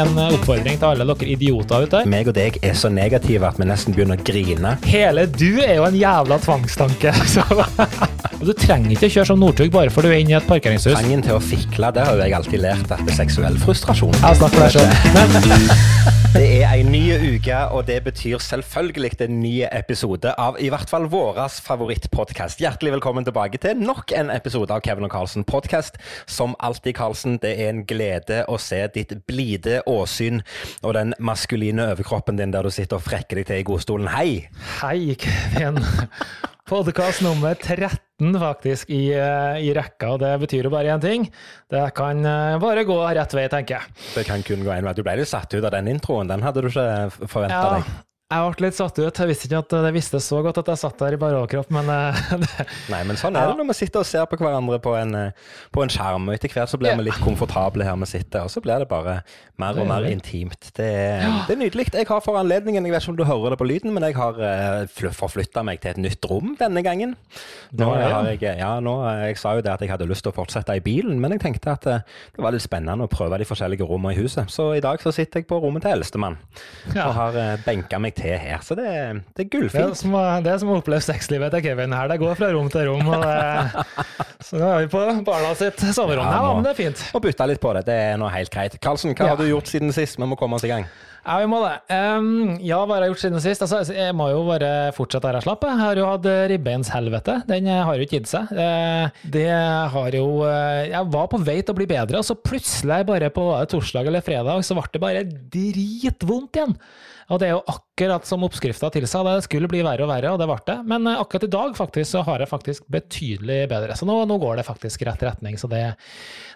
en oppfordring til alle dere idioter ute der. Meg og deg er så negative at vi nesten begynner å grine. Hele du er jo en jævla tvangstanke. Så. Og du trenger ikke å kjøre som Northug bare for du er inne i et parkeringshus. Trangen til å fikle, det har jo jeg alltid lært at det er seksuell frustrasjon. Jeg snakker for deg selv. Det er en ny uke, og det betyr selvfølgelig en ny episode av i hvert fall våres favorittpodkast. Hjertelig velkommen tilbake til nok en episode av Kevin og Carlsen podkast. Som alltid, Carlsen, det er en glede å se ditt blide åsyn og den maskuline overkroppen din der du sitter og frekker deg til i godstolen. Hei! hei, Kevin. Podkast nummer 13 faktisk i, eh, i rekka, og det betyr jo bare én ting. Det kan eh, bare gå rett vei, tenker jeg. Det kan kun gå en vei. Du ble litt satt ut av den introen. Den hadde du ikke forventa Ja, deg. Jeg ble litt satt ut. Jeg visste ikke at det visste så godt at jeg satt der i bare overkropp, men eh, det, Nei, men sånn er det når vi sitter og ser på hverandre på en, eh, på en skjerm. og Etter hvert så blir Ja. vi litt komfortable her vi sitter, og så blir det bare mer og er mer intimt. Det er, det er nydelig. Jeg har for anledningen, jeg vet ikke om du hører det på lyden, men jeg har uh, forflytta meg til et nytt rom denne gangen. Nå ja. jeg, ja, nå, eh, jeg sa jo det at jeg hadde lyst til å fortsette i bilen, men jeg tenkte at eh, det var litt spennende å prøve de forskjellige rommene i huset. Så i dag så sitter jeg på rommet til eldstemann Ja. og har benka meg til her. Så det, det er det, gullfint. som, det er som å oppleve sexlivet til Kevin her. Det går fra rom til rom. Det, så nå er vi på barna sitt soverom. Ja, Ja, men det er fint. Og bytta litt på det. Det er nå helt greit. Karlsen, hva Ja. har du gjort siden sist? Vi må komme oss i gang. Ja, vi må det. Um, ja, hva har jeg gjort siden sist? Altså, jeg må jo bare fortsette der jeg slapp. Jeg har jo hatt ribbeinshelvete. Den eh, har jo ikke gitt seg. Eh, Det har jo eh, Jeg var på vei til å bli bedre, og så plutselig, bare på torsdag eller fredag, så ble det bare dritvondt igjen. Og det er jo akkurat som oppskrifta tilsa, det skulle bli verre og verre, og det ble det. Men eh, akkurat i dag faktisk, så har jeg faktisk betydelig bedre. Så nå, nå går det faktisk rett retning. Så det,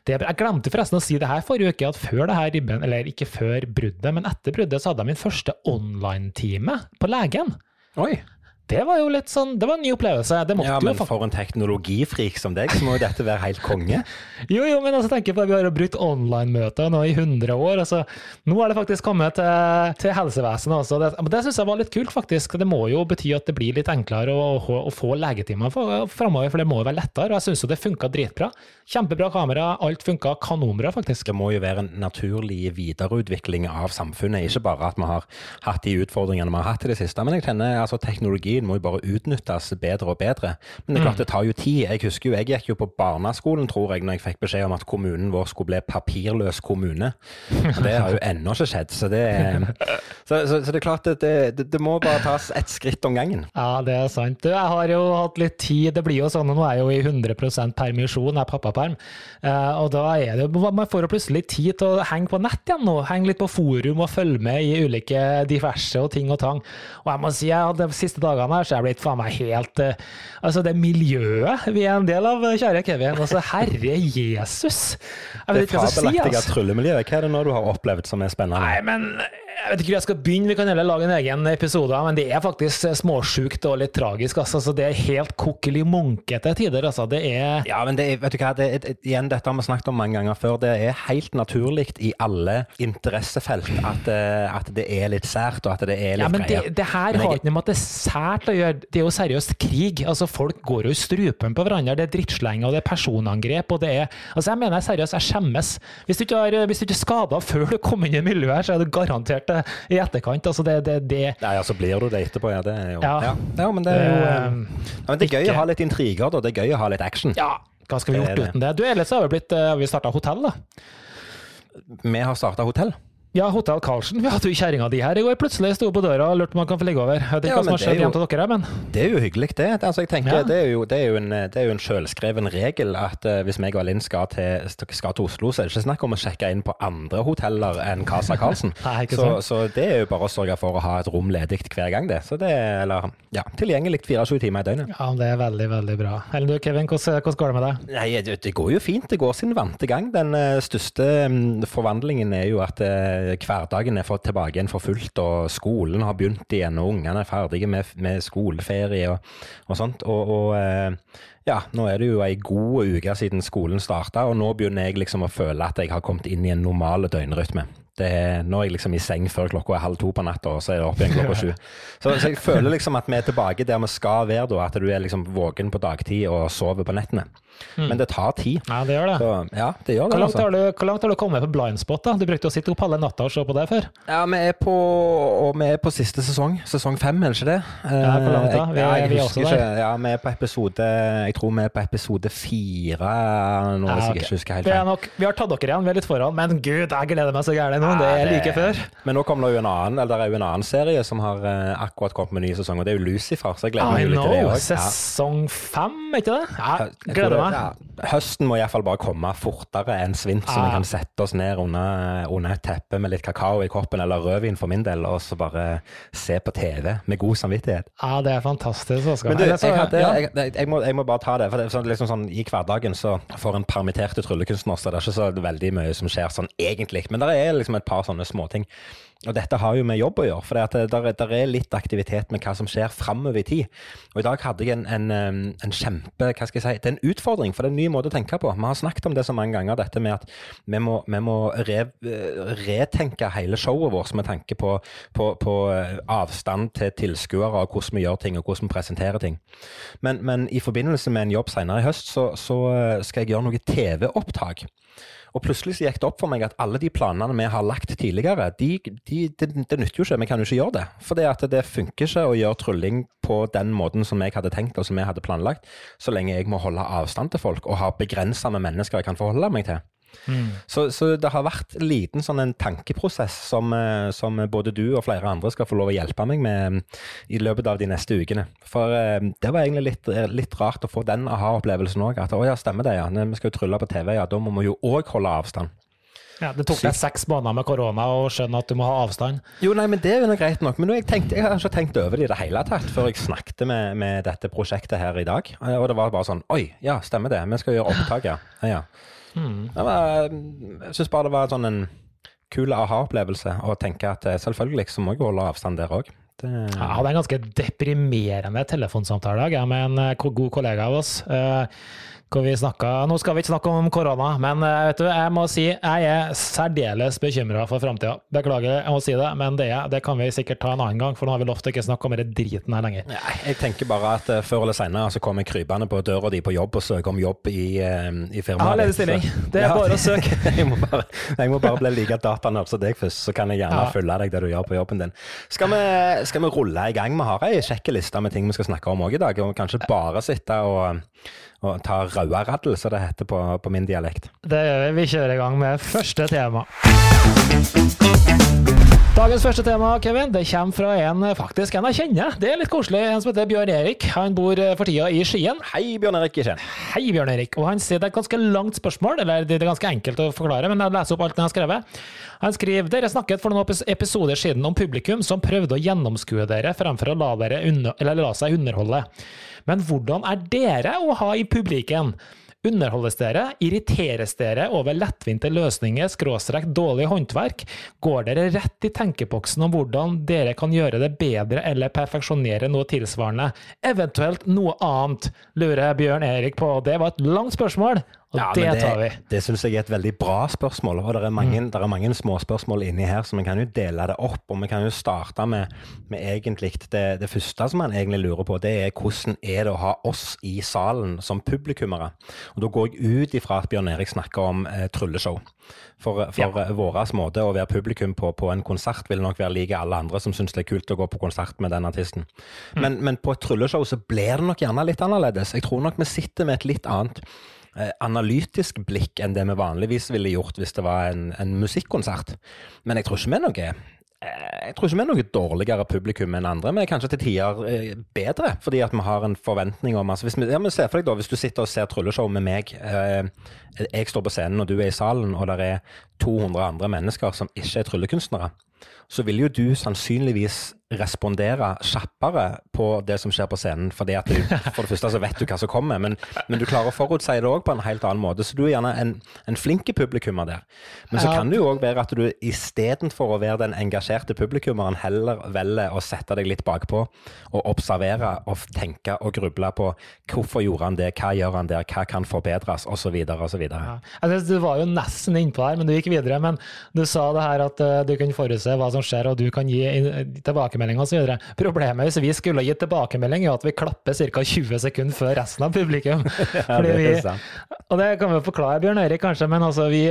det. Jeg glemte forresten å si det her forrige uke, at før det her ribben, eller ikke før bruddet, men etter bruddet, så hadde jeg min første online-time på legen. Oi. Det var jo litt sånn, det var en ny opplevelse. Ja, men for en teknologifrik som deg, så må jo dette være helt konge. Jo, jo, men altså, tenk på, at vi har brukt online-møter nå i 100 år. Altså, nå er det faktisk kommet til, til helsevesenet også. Det, men det syns jeg var litt kult, faktisk. Det må jo bety at det blir litt enklere å, å, å få legetimer framover, for det må jo være lettere. Og jeg syns jo det funka dritbra. Kjempebra kamera, alt funka kanonbra, faktisk. Det må jo være en naturlig videreutvikling av samfunnet, ikke bare at vi har hatt de utfordringene vi har hatt i det siste. Men jeg kjenner altså teknologien må jo bare utnyttes bedre og bedre. Men det er klart det tar jo tid. Jeg husker jo, jeg gikk jo på barneskolen, tror jeg, når jeg fikk beskjed om at kommunen vår skulle bli papirløs kommune. Det har jo ennå ikke skjedd. Så det, så, så, så det er klart det, det, det må bare tas ett skritt om gangen. Ja, det er sant. Du, jeg har jo hatt litt tid. Det blir jo sånn, nå er jeg jo i 100 permisjon, jeg er pappaperm. Eh, og da er det jo Man får jo plutselig tid til å henge på nett igjen nå. Henge litt på forum og følge med i ulike diverse og ting og tang. Og jeg må si, jeg hadde de siste dagene her, så er jeg blitt faen meg helt eh, Altså, det miljøet vi er en del av, kjære Kevin. Altså, herre Jesus. Jeg Det vet ikke hva jeg skal si, fabelaktige altså. tryllemiljøet, hva er det nå du har opplevd som er spennende? Nei, men jeg vet ikke hvor jeg skal begynne. Vi kan heller lage en egen episode, men det er faktisk småsjukt og litt tragisk. Altså. Så det er helt kokkeli munkete tider. Altså. Det er Ja, men det, er- vet du hva, det, er- igjen, dette har vi snakket om mange ganger før. Det er helt naturlig i alle interessefelt at, eh, at det er litt sært, og at det er litt ja, men det, det her Men jeg- har ikke noe med at det er sært å gjøre. Det er jo seriøst krig. Altså, folk går jo i strupen på hverandre. Det er drittslenge, og det er personangrep. Og det er, altså, jeg mener seriøst, jeg skjemmes. Hvis du ikke har hvis du ikke er skada før du kom inn i miljøet her, så er du garantert det i etterkant. Altså, det, det, det Nei, altså blir du det etterpå, ja. Det er jo Ja. ja. ja men det er jo eh, eh, ja, men Det er gøy ikke- å ha litt intriger, da. Det er gøy å ha litt action. Ja, hva skal vi gjort det. uten det? Du, ellers har vi blitt eh, Vi starta hotell, da. Vi har starta hotell. Ja, Hotell Karlsen. Vi hadde jo kjerringa di her i går. Plutselig sto på døra og lurte om man kan få ligge over. Jeg vet ikke Ja, hva som har skjedd jo- hjem til dere, men Det er jo hyggelig, det. Altså, jeg tenker, Ja. det, er jo, det, er jo en, det er jo en selvskreven regel at uh, hvis meg og Linn skal til, skal til Oslo, så er det ikke snakk om å sjekke inn på andre hoteller enn Casa Karlsen. Nei, så, så det er jo bare å sørge for å ha et rom ledig hver gang, det. Så det er eller, ja, tilgjengelig 24 timer i døgnet. ja, det er veldig, veldig bra. Eller du, Kevin, hvordan, hvordan går det med deg? Nei, det, det går jo fint. Det går sin vante gang. Den uh, største um, forvandlingen er jo at eh, hverdagen er fått tilbake igjen for fullt, og skolen har begynt igjen, og ungene er ferdige med, med skoleferie og, og sånt. Og, og eh, ja, nå er det jo ei god uke siden skolen starta, og nå begynner jeg liksom å føle at jeg har kommet inn i en normal døgnrytme. Det er, nå er jeg liksom i seng før klokka er halv to på natta, og så er det opp igjen klokka sju. Så, så, jeg føler liksom at vi er tilbake der vi skal være, da, at du er liksom våken på dagtid og sover på nettene. Mm. Men det tar tid. Ja, det gjør det. Så, ja, det gjør det hvor, langt altså. du, hvor langt har du kommet på blindspot? da? Du brukte å sitte opp halve natta og se på det før. Ja, vi er på, og vi er på siste sesong. Sesong fem, er det ikke det? Ja, hvor langt da? Vi, ja, jeg vi er husker der. ikke. Ja, vi er på episode Jeg tror vi er på episode fire nå, Ja, okay. ok. jeg ikke husker helt Vi, er nok, vi har tatt dere igjen, vi er litt foran, men gud, jeg gleder meg så gærent nå. Det er like før. Men nå kommer det jo en annen eller det er jo en annen serie som har eh, akkurat kommet med ny sesong, og det er jo Lucifer. Så jeg gleder meg jo litt til det òg. Sesong fem, er ikke det? Ja, gleder meg. ja, høsten må iallfall bare komme fortere enn svint, så vi kan sette oss ned under, under et teppe med litt kakao i koppen, eller rødvin for min del, og så bare se på TV med god samvittighet. Ja, det er fantastisk. Oskar. Men du, jeg, hadde, jeg, jeg, må, jeg må bare ta det. for det er sånn, liksom sånn, I hverdagen så for en permitterte tryllekunstner så det er ikke så veldig mye som skjer sånn egentlig. Men det er liksom et par sånne småting. Og dette har jo med jobb å gjøre, for det der, er litt aktivitet med hva som skjer framover i tid. Og i dag hadde jeg en, en, en kjempe Hva skal jeg si? Det er en utfordring, for det er en ny måte å tenke på. Vi har snakket om det så mange ganger, dette med at vi må, vi må re, retenke hele showet vårt med tanke på, på, på eh, avstand til tilskuere, og hvordan vi gjør ting og hvordan vi presenterer ting. Men, men i forbindelse med en jobb senere i høst, så, så eh, skal jeg gjøre noe TV-opptak. Og plutselig gikk det opp for meg at alle de planene vi har lagt tidligere, de, de, det, det nytter jo ikke. Vi kan jo ikke gjøre det. For det, funker ikke å gjøre trylling på den måten som jeg hadde tenkt og som jeg hadde planlagt, så lenge jeg må holde avstand til folk og ha begrensa med mennesker jeg kan forholde meg til. Så, så det har vært en liten sånn en tankeprosess som, eh, som både du og flere andre skal få lov å hjelpe meg med mm, i løpet av de neste ukene. For eh, det var egentlig litt, litt rart å få den aha-opplevelsen òg. At å ja, stemmer det, ja. Vi skal jo trylle på TV, ja. Da må vi jo òg holde avstand. Ja, det tok deg seks måneder med korona å skjønne at du må ha avstand. Jo, nei, men det er jo greit nok. Men jeg, tenkte, jeg har ikke tenkt over det i det hele tatt før jeg snakket med, med dette prosjektet her i dag. Eh, Og det var bare sånn Oi, ja, stemmer det. Vi skal gjøre opptak, ja. ja, ja. Det var, jeg syns bare det var sånn en kul aha-opplevelse å tenke at eh, selvfølgelig så må jeg holde avstand der òg. Jeg hadde en ganske deprimerende telefonsamtale i dag med en eh, god kollega av oss. Eh, hvor vi snakket, Nå skal vi ikke snakke om korona, men eh, vet du, jeg må si jeg er særdeles bekymra for framtida. Beklager, jeg må si det, men det, det kan vi sikkert ta en annen gang, for nå har vi lovt å ikke snakke om denne driten her lenger. Nei, jeg tenker bare at eh, før eller senere så kommer krypende på døra di på jobb og søker om jobb i, i firmaet. Jeg har ledig stilling. Det er bare å søke. jeg, må bare, jeg må bare bli like datanerd som deg først, så kan jeg gjerne Ja. følge deg det du gjør på jobben din. Skal vi, skal vi rulle i gang? Vi har ei kjekk liste med ting vi skal snakke om òg i dag. Og kanskje bare sitte og, og ta rauaraddel, som det heter på, på min dialekt. Det gjør vi. Vi kjører i gang med første tema. Dagens første tema, Kevin, det kommer fra en faktisk en jeg kjenner. Det er litt koselig. En som heter Bjørn Erik. Han bor eh, for tida i Skien. Hei, Bjørn Erik i Skien. Hei, Bjørn Erik. Og han sier det er et ganske langt spørsmål, eller det er ganske enkelt å forklare, men jeg leser opp alt han har skrevet. Han skriver dere snakket for noen episoder siden om publikum som prøvde å gjennomskue dere fremfor å la, dere under, eller la seg underholde. Men hvordan er dere å ha i publikum? Underholdes dere? Irriteres dere over lettvinte løsninger, skråstrek dårlig håndverk? Går dere rett i tenkeboksen om hvordan dere kan gjøre det bedre eller perfeksjonere noe tilsvarende? Eventuelt noe annet, lurer Bjørn Erik på. Det var et langt spørsmål, og Ja, det, tar vi. Det syns jeg er et veldig bra spørsmål. Og det er mange, Mm. det er mange småspørsmål inni her, så vi kan jo dele det opp. Og vi kan jo starte med, med egentlig det, det første som man egentlig lurer på. Det er hvordan er det å ha oss i salen som publikummere? Og Da går jeg ut ifra at Bjørn Erik snakker om eh, trylleshow. For, for Ja. eh, vår måte å være publikum på på en konsert vil nok være like alle andre som syns det er kult å gå på konsert med den artisten. Mm. Men, men på et trylleshow så blir det nok gjerne litt annerledes. Jeg tror nok vi sitter med et litt annet analytisk blikk enn det vi vanligvis ville gjort hvis det var en, en musikkonsert. Men jeg tror ikke vi er noe eh, jeg tror ikke vi er noe dårligere publikum enn andre. Er kanskje til tider eh, bedre, fordi at vi har en forventning om altså hvis vi, ja, men Se for deg da, hvis du sitter og ser trylleshow med meg. Eh, jeg står på scenen, og du er i salen, og det er 200 andre mennesker som ikke er tryllekunstnere. så vil jo du sannsynligvis respondere kjappere på det som skjer på scenen. fordi at du, For det første så vet du hva som kommer, men, men du klarer å forutsi det òg på en helt annen måte. Så du er gjerne en, en flink publikummer der. Men så kan det jo òg være at du istedenfor å være den engasjerte publikummeren, heller velger å sette deg litt bakpå og observere og tenke og gruble på hvorfor gjorde han det, hva gjør han der, hva kan forbedres, osv. osv. Ja. Jeg synes Du var jo nesten innpå her, men du gikk videre. Men du sa det her at eh, du kan forutse hva som skjer, og du kan gi inn- tilbakemelding osv. Problemet hvis vi skulle gitt tilbakemelding, er jo at vi klapper ca. 20 sekunder før resten av publikum. ja, det vi, og det kan vi forklare, Bjørn Erik, kanskje, men altså, vi,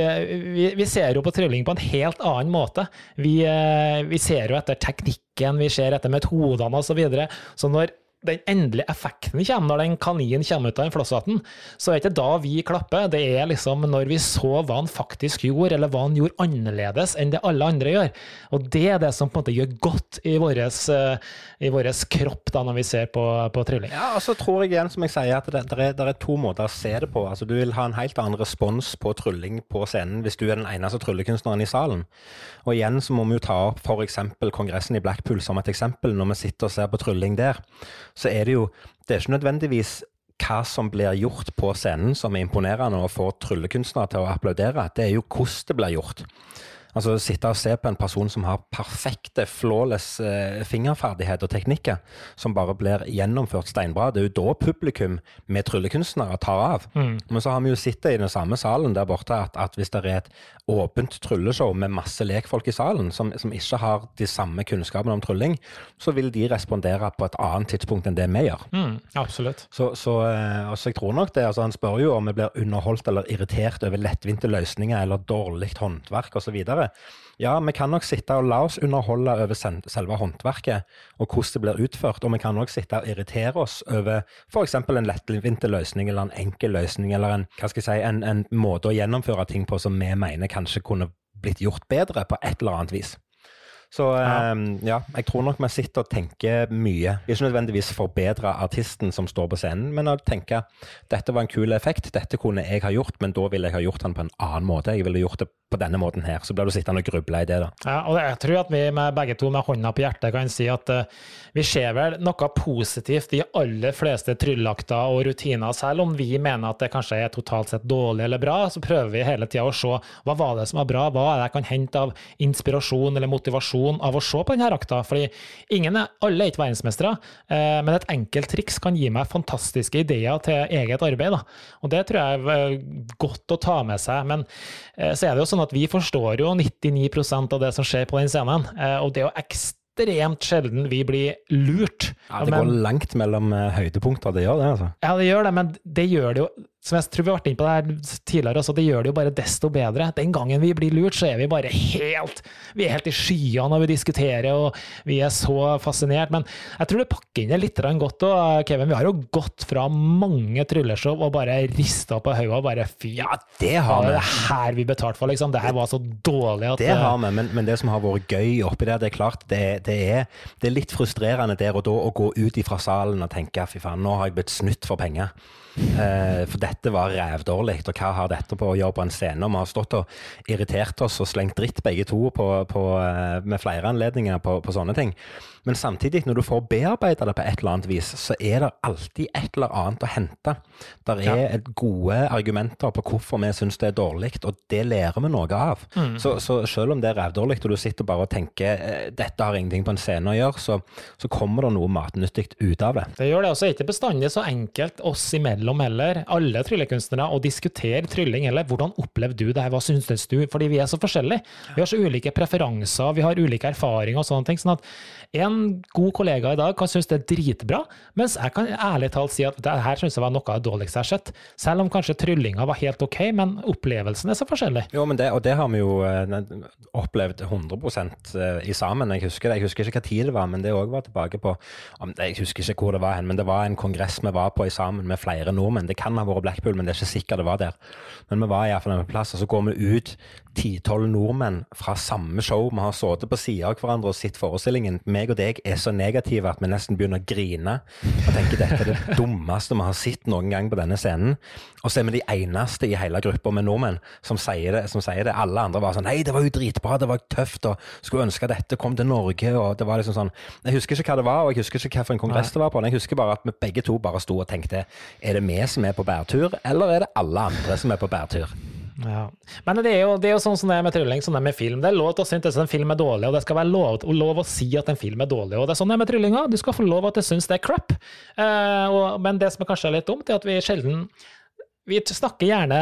vi, vi ser jo på trylling på en helt annen måte. Vi, eh, vi ser jo etter teknikken, vi ser etter metodene osv. Så, videre. så når den endelige effekten kommer, når den kaninen kommer ut av den flosshatten, så er det ikke da vi klapper, det er liksom når vi så hva han faktisk gjorde, eller hva han gjorde annerledes enn det alle andre gjør. Og det er det som på en måte gjør godt i vår kropp da, når vi ser på, på trylling. Ja, og så tror jeg igjen, som jeg sier, at det, det, er, det er to måter å se det på. Altså, du vil ha en helt annen respons på trylling på scenen hvis du er den eneste tryllekunstneren i salen. Og igjen så må vi jo ta opp f.eks. kongressen i Blackpool som et eksempel. Når vi sitter og ser på trylling der, så er det jo Det er ikke nødvendigvis hva som blir gjort på scenen som er imponerende og får tryllekunstnere til å applaudere. Det er jo hvordan det blir gjort. Altså Sitte og se på en person som har perfekte, flawless eh, fingerferdighet og teknikker, som bare blir gjennomført steinbra. Det er jo da publikum med tryllekunstnere tar av. Men så har vi jo sett det i den samme salen der borte, at, at hvis det er et åpent trylleshow med masse lekfolk i salen, som, som ikke har de samme kunnskapene om trylling, så vil de respondere på et annet tidspunkt enn det vi gjør. Mm, absolutt. Så, så, eh, altså jeg tror nok det, altså Han spør jo om vi blir underholdt eller irritert over lettvinte løsninger eller dårlig håndverk osv. Ja, vi kan nok sitte og la oss underholde over selve håndverket og hvordan det blir utført. Og vi kan nok sitte og irritere oss over f.eks. en lettvinte løsning eller en enkel løsning eller en, hva skal jeg si, en, en måte å gjennomføre ting på som vi mener kanskje kunne blitt gjort bedre på et eller annet vis. Så Ja. Um, ja, jeg tror nok vi sitter og tenker mye. Ikke nødvendigvis forbedre artisten som står på scenen, men å tenke dette var en kul effekt, dette kunne jeg ha gjort, men da ville jeg ha gjort den på en annen måte. Jeg ville gjort det på denne måten her. Så blir du sittende og gruble i det, da. Ja, og jeg tror at vi med begge to med hånda på hjertet kan si at uh, vi ser vel noe positivt i aller fleste tryllakter og rutiner. Selv om vi mener at det kanskje er totalt sett dårlig eller bra, så prøver vi hele tida å se hva var det som var bra, hva er det jeg kan hente av inspirasjon eller motivasjon av å se på denne akta. Fordi ingen er, alle er ikke verdensmestere, eh, men et enkelt triks kan gi meg fantastiske ideer til eget arbeid. Da. Og det tror jeg er eh, godt å ta med seg. Men eh, så er det jo sånn at vi forstår jo 99% av det som skjer på den scenen, og det er jo ekstremt sjelden vi blir lurt. Ja, det Men- går langt mellom høydepunkter, det gjør det, altså. ja, det gjør det, men det gjør det jo som jeg tror vi har vært inne på det her tidligere, også, det gjør det jo bare desto bedre. Den gangen vi blir lurt, så er vi bare helt vi er helt i skyene når vi diskuterer, og vi er så fascinert. Men jeg tror det pakker inn det litt godt òg, Kevin. Vi har jo gått fra mange trylleshow og bare rista på hodet og bare fy, ja, Det har vi. er det her vi betalte for, liksom. Det her var så dårlig at Det har vi, men, men det som har vært gøy oppi der, det er klart det, er- det, er, det er litt frustrerende der og da å gå ut ifra salen og tenke fy faen, nå har jeg blitt snytt for penger. Eh, for dette var rævdårlig, og hva har dette på å gjøre på en scene? Vi har stått og irritert oss og slengt dritt begge to på, på, eh, med flere anledninger på, på sånne ting. Men samtidig, når du får bearbeida det på et eller annet vis, så er det alltid et eller annet å hente. Der er Ja. et gode argumenter på hvorfor vi syns det er dårlig, og det lærer vi noe av. Så, så selv om det er rævdårlig, og du sitter bare og tenker eh, dette har ingenting på en scene å gjøre, så, så kommer det noe matnyttig ut av det. Det gjør det også. Ikke bestandig så enkelt oss imellom heller, alle tryllekunstnere, å diskutere trylling eller Hvordan opplevde du det her, hva syntes du? Fordi vi er så forskjellige. Vi har så ulike preferanser, vi har ulike erfaringer og sånne ting. sånn at en god kollega i dag kan synes det er dritbra, mens jeg kan ærlig talt si at det her synes jeg var noe av det dårligste jeg har sett. Selv om kanskje tryllinga var helt ok, men opplevelsen er så forskjellig. Jo, men det, og det har vi jo eh, opplevd 100 eh, i sammen. Jeg husker, det. jeg husker ikke hva tid det var, men det òg var tilbake på Jeg husker ikke hvor det var hen, men det var en kongress vi var på i sammen med flere nordmenn. Det kan ha vært Blackpool, men det er ikke sikkert det var der. Men vi var iallfall en plass, og så går vi ut ti-tolv nordmenn fra samme show. Vi har sittet på sida av hverandre og sett forestillingen. Meg og deg er så negative at vi nesten begynner å grine. Og tenker dette er det dummeste vi har sett noen gang på denne scenen. Og så er vi de eneste i hele gruppa med nordmenn som sier, det, som sier det. Alle andre var sånn Nei, det var jo dritbra, det var tøft, og skulle ønske dette kom til Norge, og det var liksom sånn Jeg husker ikke hva det var, og jeg husker ikke hvilken kongress det var på. Men jeg husker bare at vi begge to bare sto og tenkte Er det vi som er på bærtur, eller er det alle andre som er på bærtur? Ja. Men det er, jo, det er jo sånn som det er med trylling, sånn det er med film. Det er lov til å synes at en film er dårlig, og det skal være lov, lov å si at en film er dårlig. Og det er sånn det er med tryllinga. Du skal få lov til du synes det er crap. Eh, og, men det som kanskje er litt dumt, er at vi sjelden vi snakker gjerne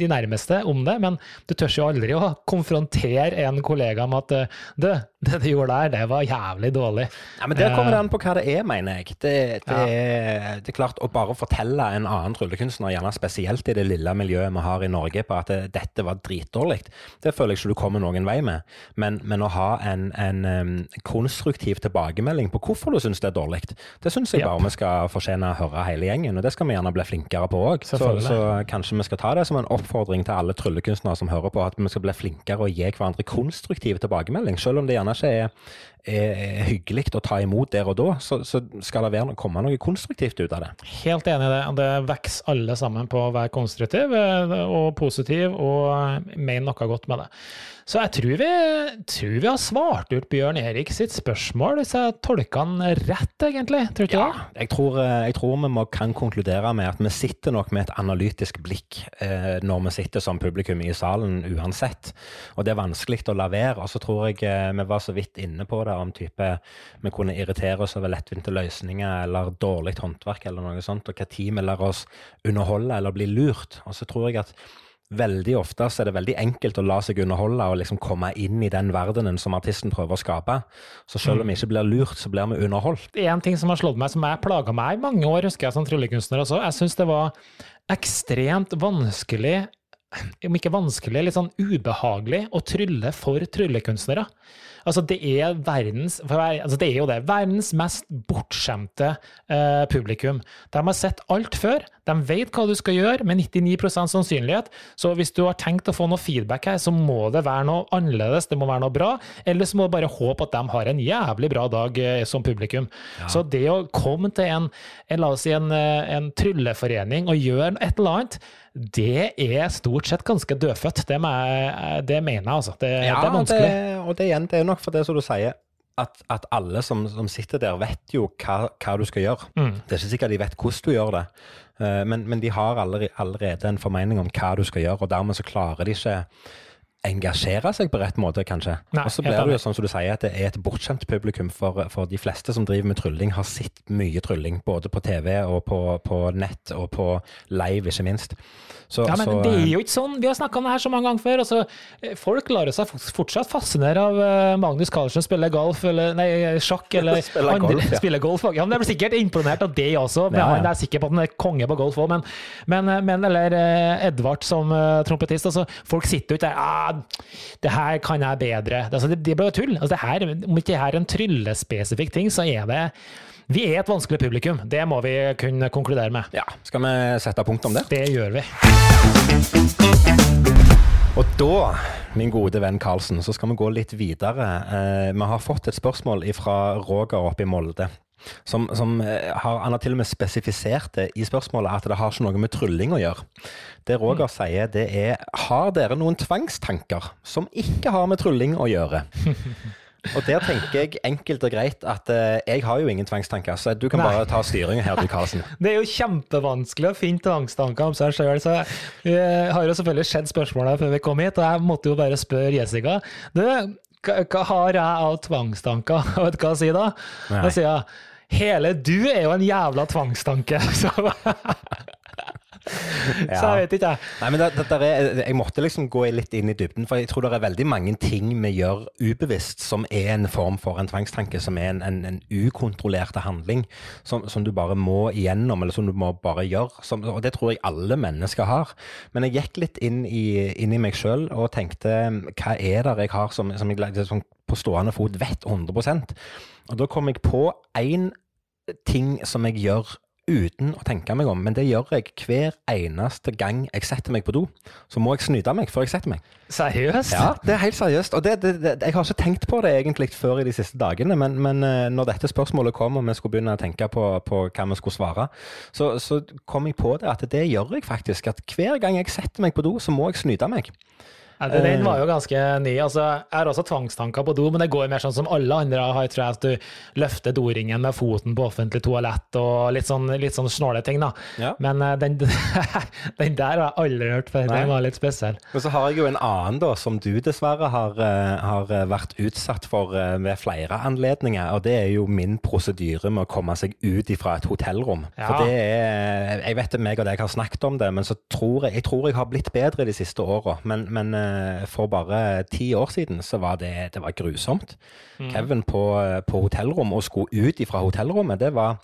de nærmeste om det, men du tør jo aldri å konfrontere en kollega med at du, det du gjorde der, det var jævlig dårlig. Ja, men Der kommer det an på hva det er, mener jeg. Det, det, ja. det er klart Å bare fortelle en annen tryllekunstner, gjerne spesielt i det lille miljøet vi har i Norge, på at det, dette var dritdårlig, det føler jeg ikke du kommer noen vei med. Men, men å ha en, en um, konstruktiv tilbakemelding på hvorfor du syns det er dårlig, det syns jeg yep. bare vi skal fortjene å høre hele gjengen. Og det skal vi gjerne bli flinkere på òg. Så, så kanskje vi skal ta det som en oppfordring til alle tryllekunstnere som hører på, at vi skal bli flinkere og gi hverandre konstruktiv tilbakemelding. Selv om det gjerne ikke er, er hyggelig å ta imot der og da, så, så skal det være, komme noe konstruktivt ut av det. Helt enig i det. Det vokser alle sammen på å være konstruktiv eh, og positiv og mene noe godt med det. Så jeg tror vi, tror vi, har svart ut Bjørn Erik sitt spørsmål, hvis jeg tolker han rett, egentlig. Tror du ja, det? Jeg tror, eh, jeg tror vi må, kan konkludere med at vi sitter nok med et analytisk blikk eh, når vi sitter som publikum i salen uansett. Og det er vanskelig å la være. Og så tror jeg eh, vi var så vidt inne på det om type vi kunne irritere oss over lettvinte løsninger eller dårlig håndverk eller noe sånt, og hva tid vi lar oss underholde eller bli lurt. Og så tror jeg at veldig ofte så er det veldig enkelt å la seg underholde og liksom komme inn i den verdenen som artisten prøver å skape. Så selv om vi ikke blir lurt, så blir vi underholdt. En ting som har slått meg, som jeg plaga meg i mange år, husker jeg som tryllekunstner også, jeg syns det var ekstremt vanskelig om ikke vanskelig, litt sånn ubehagelig å trylle for tryllekunstnere. Altså, det er verdens altså det er jo det, verdens mest bortskjemte eh, publikum. De har sett alt før. De vet hva du skal gjøre, med 99% sannsynlighet. Så hvis du har tenkt å få noe feedback her, så må det være noe annerledes, det må være noe bra. Eller så må du bare håpe at de har en jævlig bra dag eh, som publikum. Ja. Så det å komme til en, en, la oss si en, eh, en trylleforening og gjøre et eller annet det er stort sett ganske dødfødt. Det, det mener jeg, altså. Det, ja, det er vanskelig. Det, og det, igjen, det er nok for det som du sier, at, at alle som, som, sitter der, vet jo hva, hva du skal gjøre. Mm. Det er ikke sikkert de vet hvordan du gjør det, uh, men, men, de har allerede, allerede en formening om hva du skal gjøre, og dermed så klarer de ikke engasjere seg på rett måte, kanskje. Og så blir det jo sånn som du sier, at det er et bortskjemt publikum. For, for de fleste som driver med trylling, har sett mye trylling. Både på TV og på, på nett og på live, ikke minst. Så, ja, men så, det er jo ikke sånn. Vi har snakka om det her så mange ganger før. Altså, folk lar seg fortsatt fascinere av uh, Magnus Carlsen spille golf, eller nei, sjakk, eller spiller andre, golf, ja. spiller golf. Ja, men jeg blir sikkert imponert av det også. Men ja, ja. Han er sikker på at han er konge på golf òg, men, men, men, eller Edvard som trompetist. Altså, folk sitter jo ikke der ah, det her kan jeg bedre. Altså, det, det jo tull. Altså, her, om ikke det her er en tryllespesifikk ting, så er det vi er et vanskelig publikum. Det må vi kunne konkludere med. Ja, Skal vi sette punkt om det? Det gjør vi. Og da, min gode venn Karlsen, så skal vi gå litt videre. Eh, vi har fått et spørsmål fra Roger oppe i Molde. Som, som eh, har, han har til og med spesifisert det i spørsmålet at det har ikke noe med trylling å gjøre. Det Roger mm. sier, det er har dere noen tvangstanker som ikke har med trylling å gjøre? Og der tenker jeg enkelt og greit at eh, jeg har jo ingen tvangstanker, så du kan Nei. bare ta styringen her, du Karlsen. Det er jo kjempevanskelig å finne tvangstanker om seg sjøl, så vi har jo selvfølgelig sett spørsmålet før vi kom hit, og jeg måtte jo bare spørre Jessica. Du, hva har jeg av tvangstanker? Vet du hva jeg sier da? Da sier jeg hele du er jo en jævla tvangstanke. Så ja. Så jeg vet ikke. Nei, men det, det er, jeg måtte liksom gå litt inn i dybden, for jeg tror det er veldig mange ting vi gjør ubevisst som er en form for en tvangstanke, som er en, en, en ukontrollerte handling som, som, du bare må igjennom, eller som du må bare gjøre. Som, og det tror jeg alle mennesker har. Men jeg gikk litt inn i, inn i meg sjøl og tenkte hva er det jeg har som, som jeg som på stående fot vet 100% Og da kom jeg på én ting som jeg gjør uten å tenke meg om, men det gjør jeg hver eneste gang jeg setter meg på do. Så må jeg snyte meg før jeg setter meg. Seriøst? Ja, det er helt seriøst. Og det, det, det, jeg har ikke tenkt på det egentlig før i de siste dagene, men, men eh, når dette spørsmålet kom, og vi skulle begynne å tenke på, på hva vi skulle svare, så, så kom jeg på det at det gjør jeg faktisk. At hver gang jeg setter meg på do, så må jeg snyte meg. Ja, den var jo ganske ny. Altså, jeg har også tvangstanker på do, men det går mer sånn som alle andre har, tror jeg, at du løfter doringen med foten på offentlig toalett og litt sånn, litt sånn snåle ting, da. Ja. Men eh, den, den der har jeg aldri hørt før. Den var litt spesiell. Men så har jeg jo en annen da, som du dessverre har, eh, har eh, vært utsatt for eh, ved flere anledninger, og det er jo min prosedyre med å komme seg ut fra et hotellrom. Ja. For det er, jeg vet det meg og deg har snakket om det, men så tror jeg, jeg tror jeg har blitt bedre de siste årene. Men, men eh, for bare ti år siden så var det, det var grusomt. Kevin på, eh, på hotellrom og skulle ut fra hotellrommet, det var,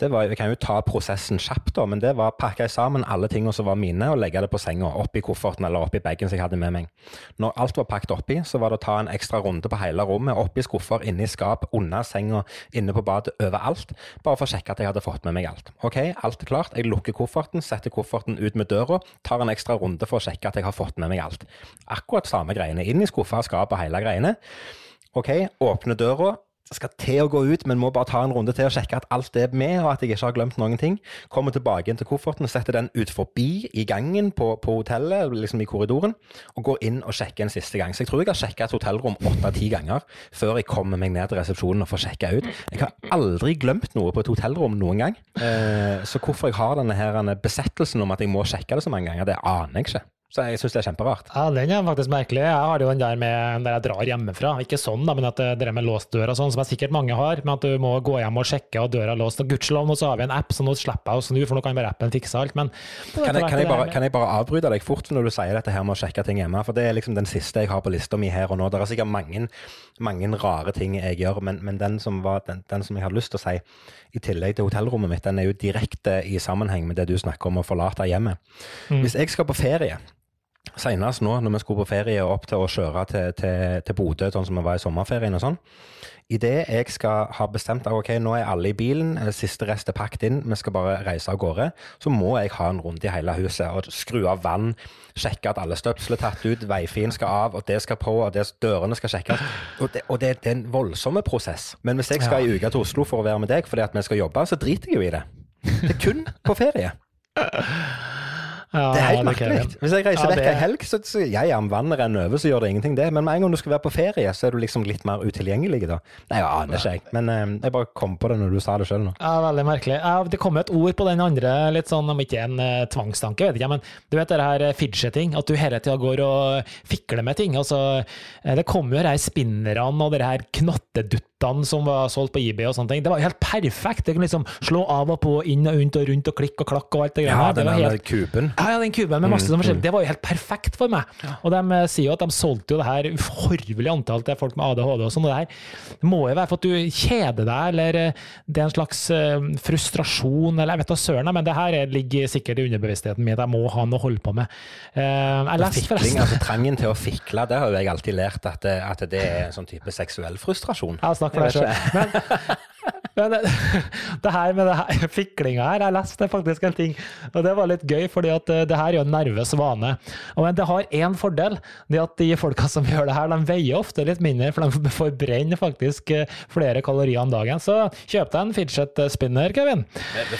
det var, jeg kan jo ta prosessen kjapt da, men det var å pakke sammen alle tingene som var mine og legge det på senga, oppi kofferten eller oppi bagen som jeg hadde med meg. Når alt var pakket oppi, så var det å ta en ekstra runde på hele rommet, oppi skuffer, inne i skap, under senga, inne på badet, overalt, bare for å sjekke at jeg hadde fått med meg alt. Ok, alt er klart, jeg lukker kofferten, setter kofferten ut med døra, tar en ekstra runde for å sjekke at jeg har fått med meg alt. Akkurat samme greiene, inn i skuffa, skapet, hele greiene. Ok, åpne døra. Skal til å gå ut, men må bare ta en runde til og sjekke at alt er med, og at jeg ikke har glemt noen ting. Kommer tilbake inn til kofferten, setter den ut forbi i gangen på, på hotellet, liksom i korridoren, og går inn og sjekker en siste gang. Så jeg tror jeg har sjekka et hotellrom åtte-ti ganger før jeg kommer meg ned til resepsjonen og får sjekka ut. Jeg har aldri glemt noe på et hotellrom noen gang. Eh, så hvorfor jeg har denne her besettelsen om at jeg må sjekke det så mange ganger, det aner jeg ikke. Så jeg syns det er kjemperart. Ja, den er faktisk merkelig. Jeg har jo den der med der jeg drar hjemmefra. Ikke sånn, da, men at det der med låst dør og sånn, som jeg sikkert mange har. Men at du må gå hjem og sjekke og døra er låst. Og gudskjelov, nå så har vi en app, så nå slipper jeg å snu, for nå kan bare appen fikse alt. Men Kan jeg, kan, jeg bare, kan jeg bare avbryte deg fort når du sier dette her med å sjekke ting hjemme? For det er liksom den siste jeg har på lista mi her og nå. Det er sikkert mange, mange rare ting jeg gjør, men, men den, som var, den, den som jeg har lyst til å si, i tillegg til hotellrommet mitt, den er jo direkte i sammenheng med det du snakker om å forlate hjemmet. Hvis jeg skal på ferie Senest nå, når vi skulle på ferie opp til å kjøre til, til, til Bodø, sånn som vi var i sommerferien og sånn. Idet jeg skal ha bestemt at ok, nå er alle i bilen, eh, siste rest er pakket inn, vi skal bare reise av gårde, så må jeg ha en runde i hele huset og skru av vann, sjekke at alle støpsel er tatt ut, veifien skal av, og det skal på, og det, dørene skal sjekkes. Og, det, og det, det er en voldsom prosess. Men hvis jeg skal i uka til Oslo for å være med deg fordi at vi skal jobbe, så driter jeg jo i det. Det er kun på ferie. ja, Det er helt det merkelig. Hvis jeg reiser Ja, vekk det- ei helg, så, så ja, ja, om vannet renner over, så gjør det ingenting, det. Men med en gang du skal være på ferie, så er du liksom litt mer utilgjengelig, da. Nei, jeg aner ikke, jeg. Men um, jeg bare kom på det når du sa det sjøl nå. Ja, veldig merkelig. Ja, det kom et ord på den andre, litt sånn, om ikke en eh, tvangstanke, vet ikke, men du vet det her eh, fidgeting, at du hele tida går og fikler med ting. Altså, det kom jo de her spinnerne og de her knotteduttene som var solgt på eBay og sånne ting. Det var jo helt perfekt. Det kunne liksom slå av og på, inn og rundt og rundt og klikk og klakk og alt det Ja, greiene. Det den der helt- kuben. Ja, ja, den kuben med masse sånn forskjellig. Det var jo helt perfekt for meg. Og de eh, sier jo at de solgte jo det her uhorvelig antall til folk med ADHD og sånn. og Det her det må jo være for at du kjeder deg, eller eh, det er en slags eh, frustrasjon, eller jeg vet da søren, men det her er- ligger sikkert i underbevisstheten min at jeg må ha noe å holde på med. Eh, Jeg leste Fikling, forresten altså Trangen til å fikle, det har jo jeg alltid lært at, det- at det er en sånn type seksuell frustrasjon. Ja, snakk for deg Jeg sjøl. Men, men det, det her med det her, fiklinga her, jeg leste faktisk en ting, og det var litt gøy, fordi at eh, det her er jo en nervøs vane. Men det har én fordel, det at de folka som gjør det her, de veier ofte litt mindre, for de forbrenner faktisk eh, flere kalorier om dagen. Så kjøp deg en fidget spinner, Kevin.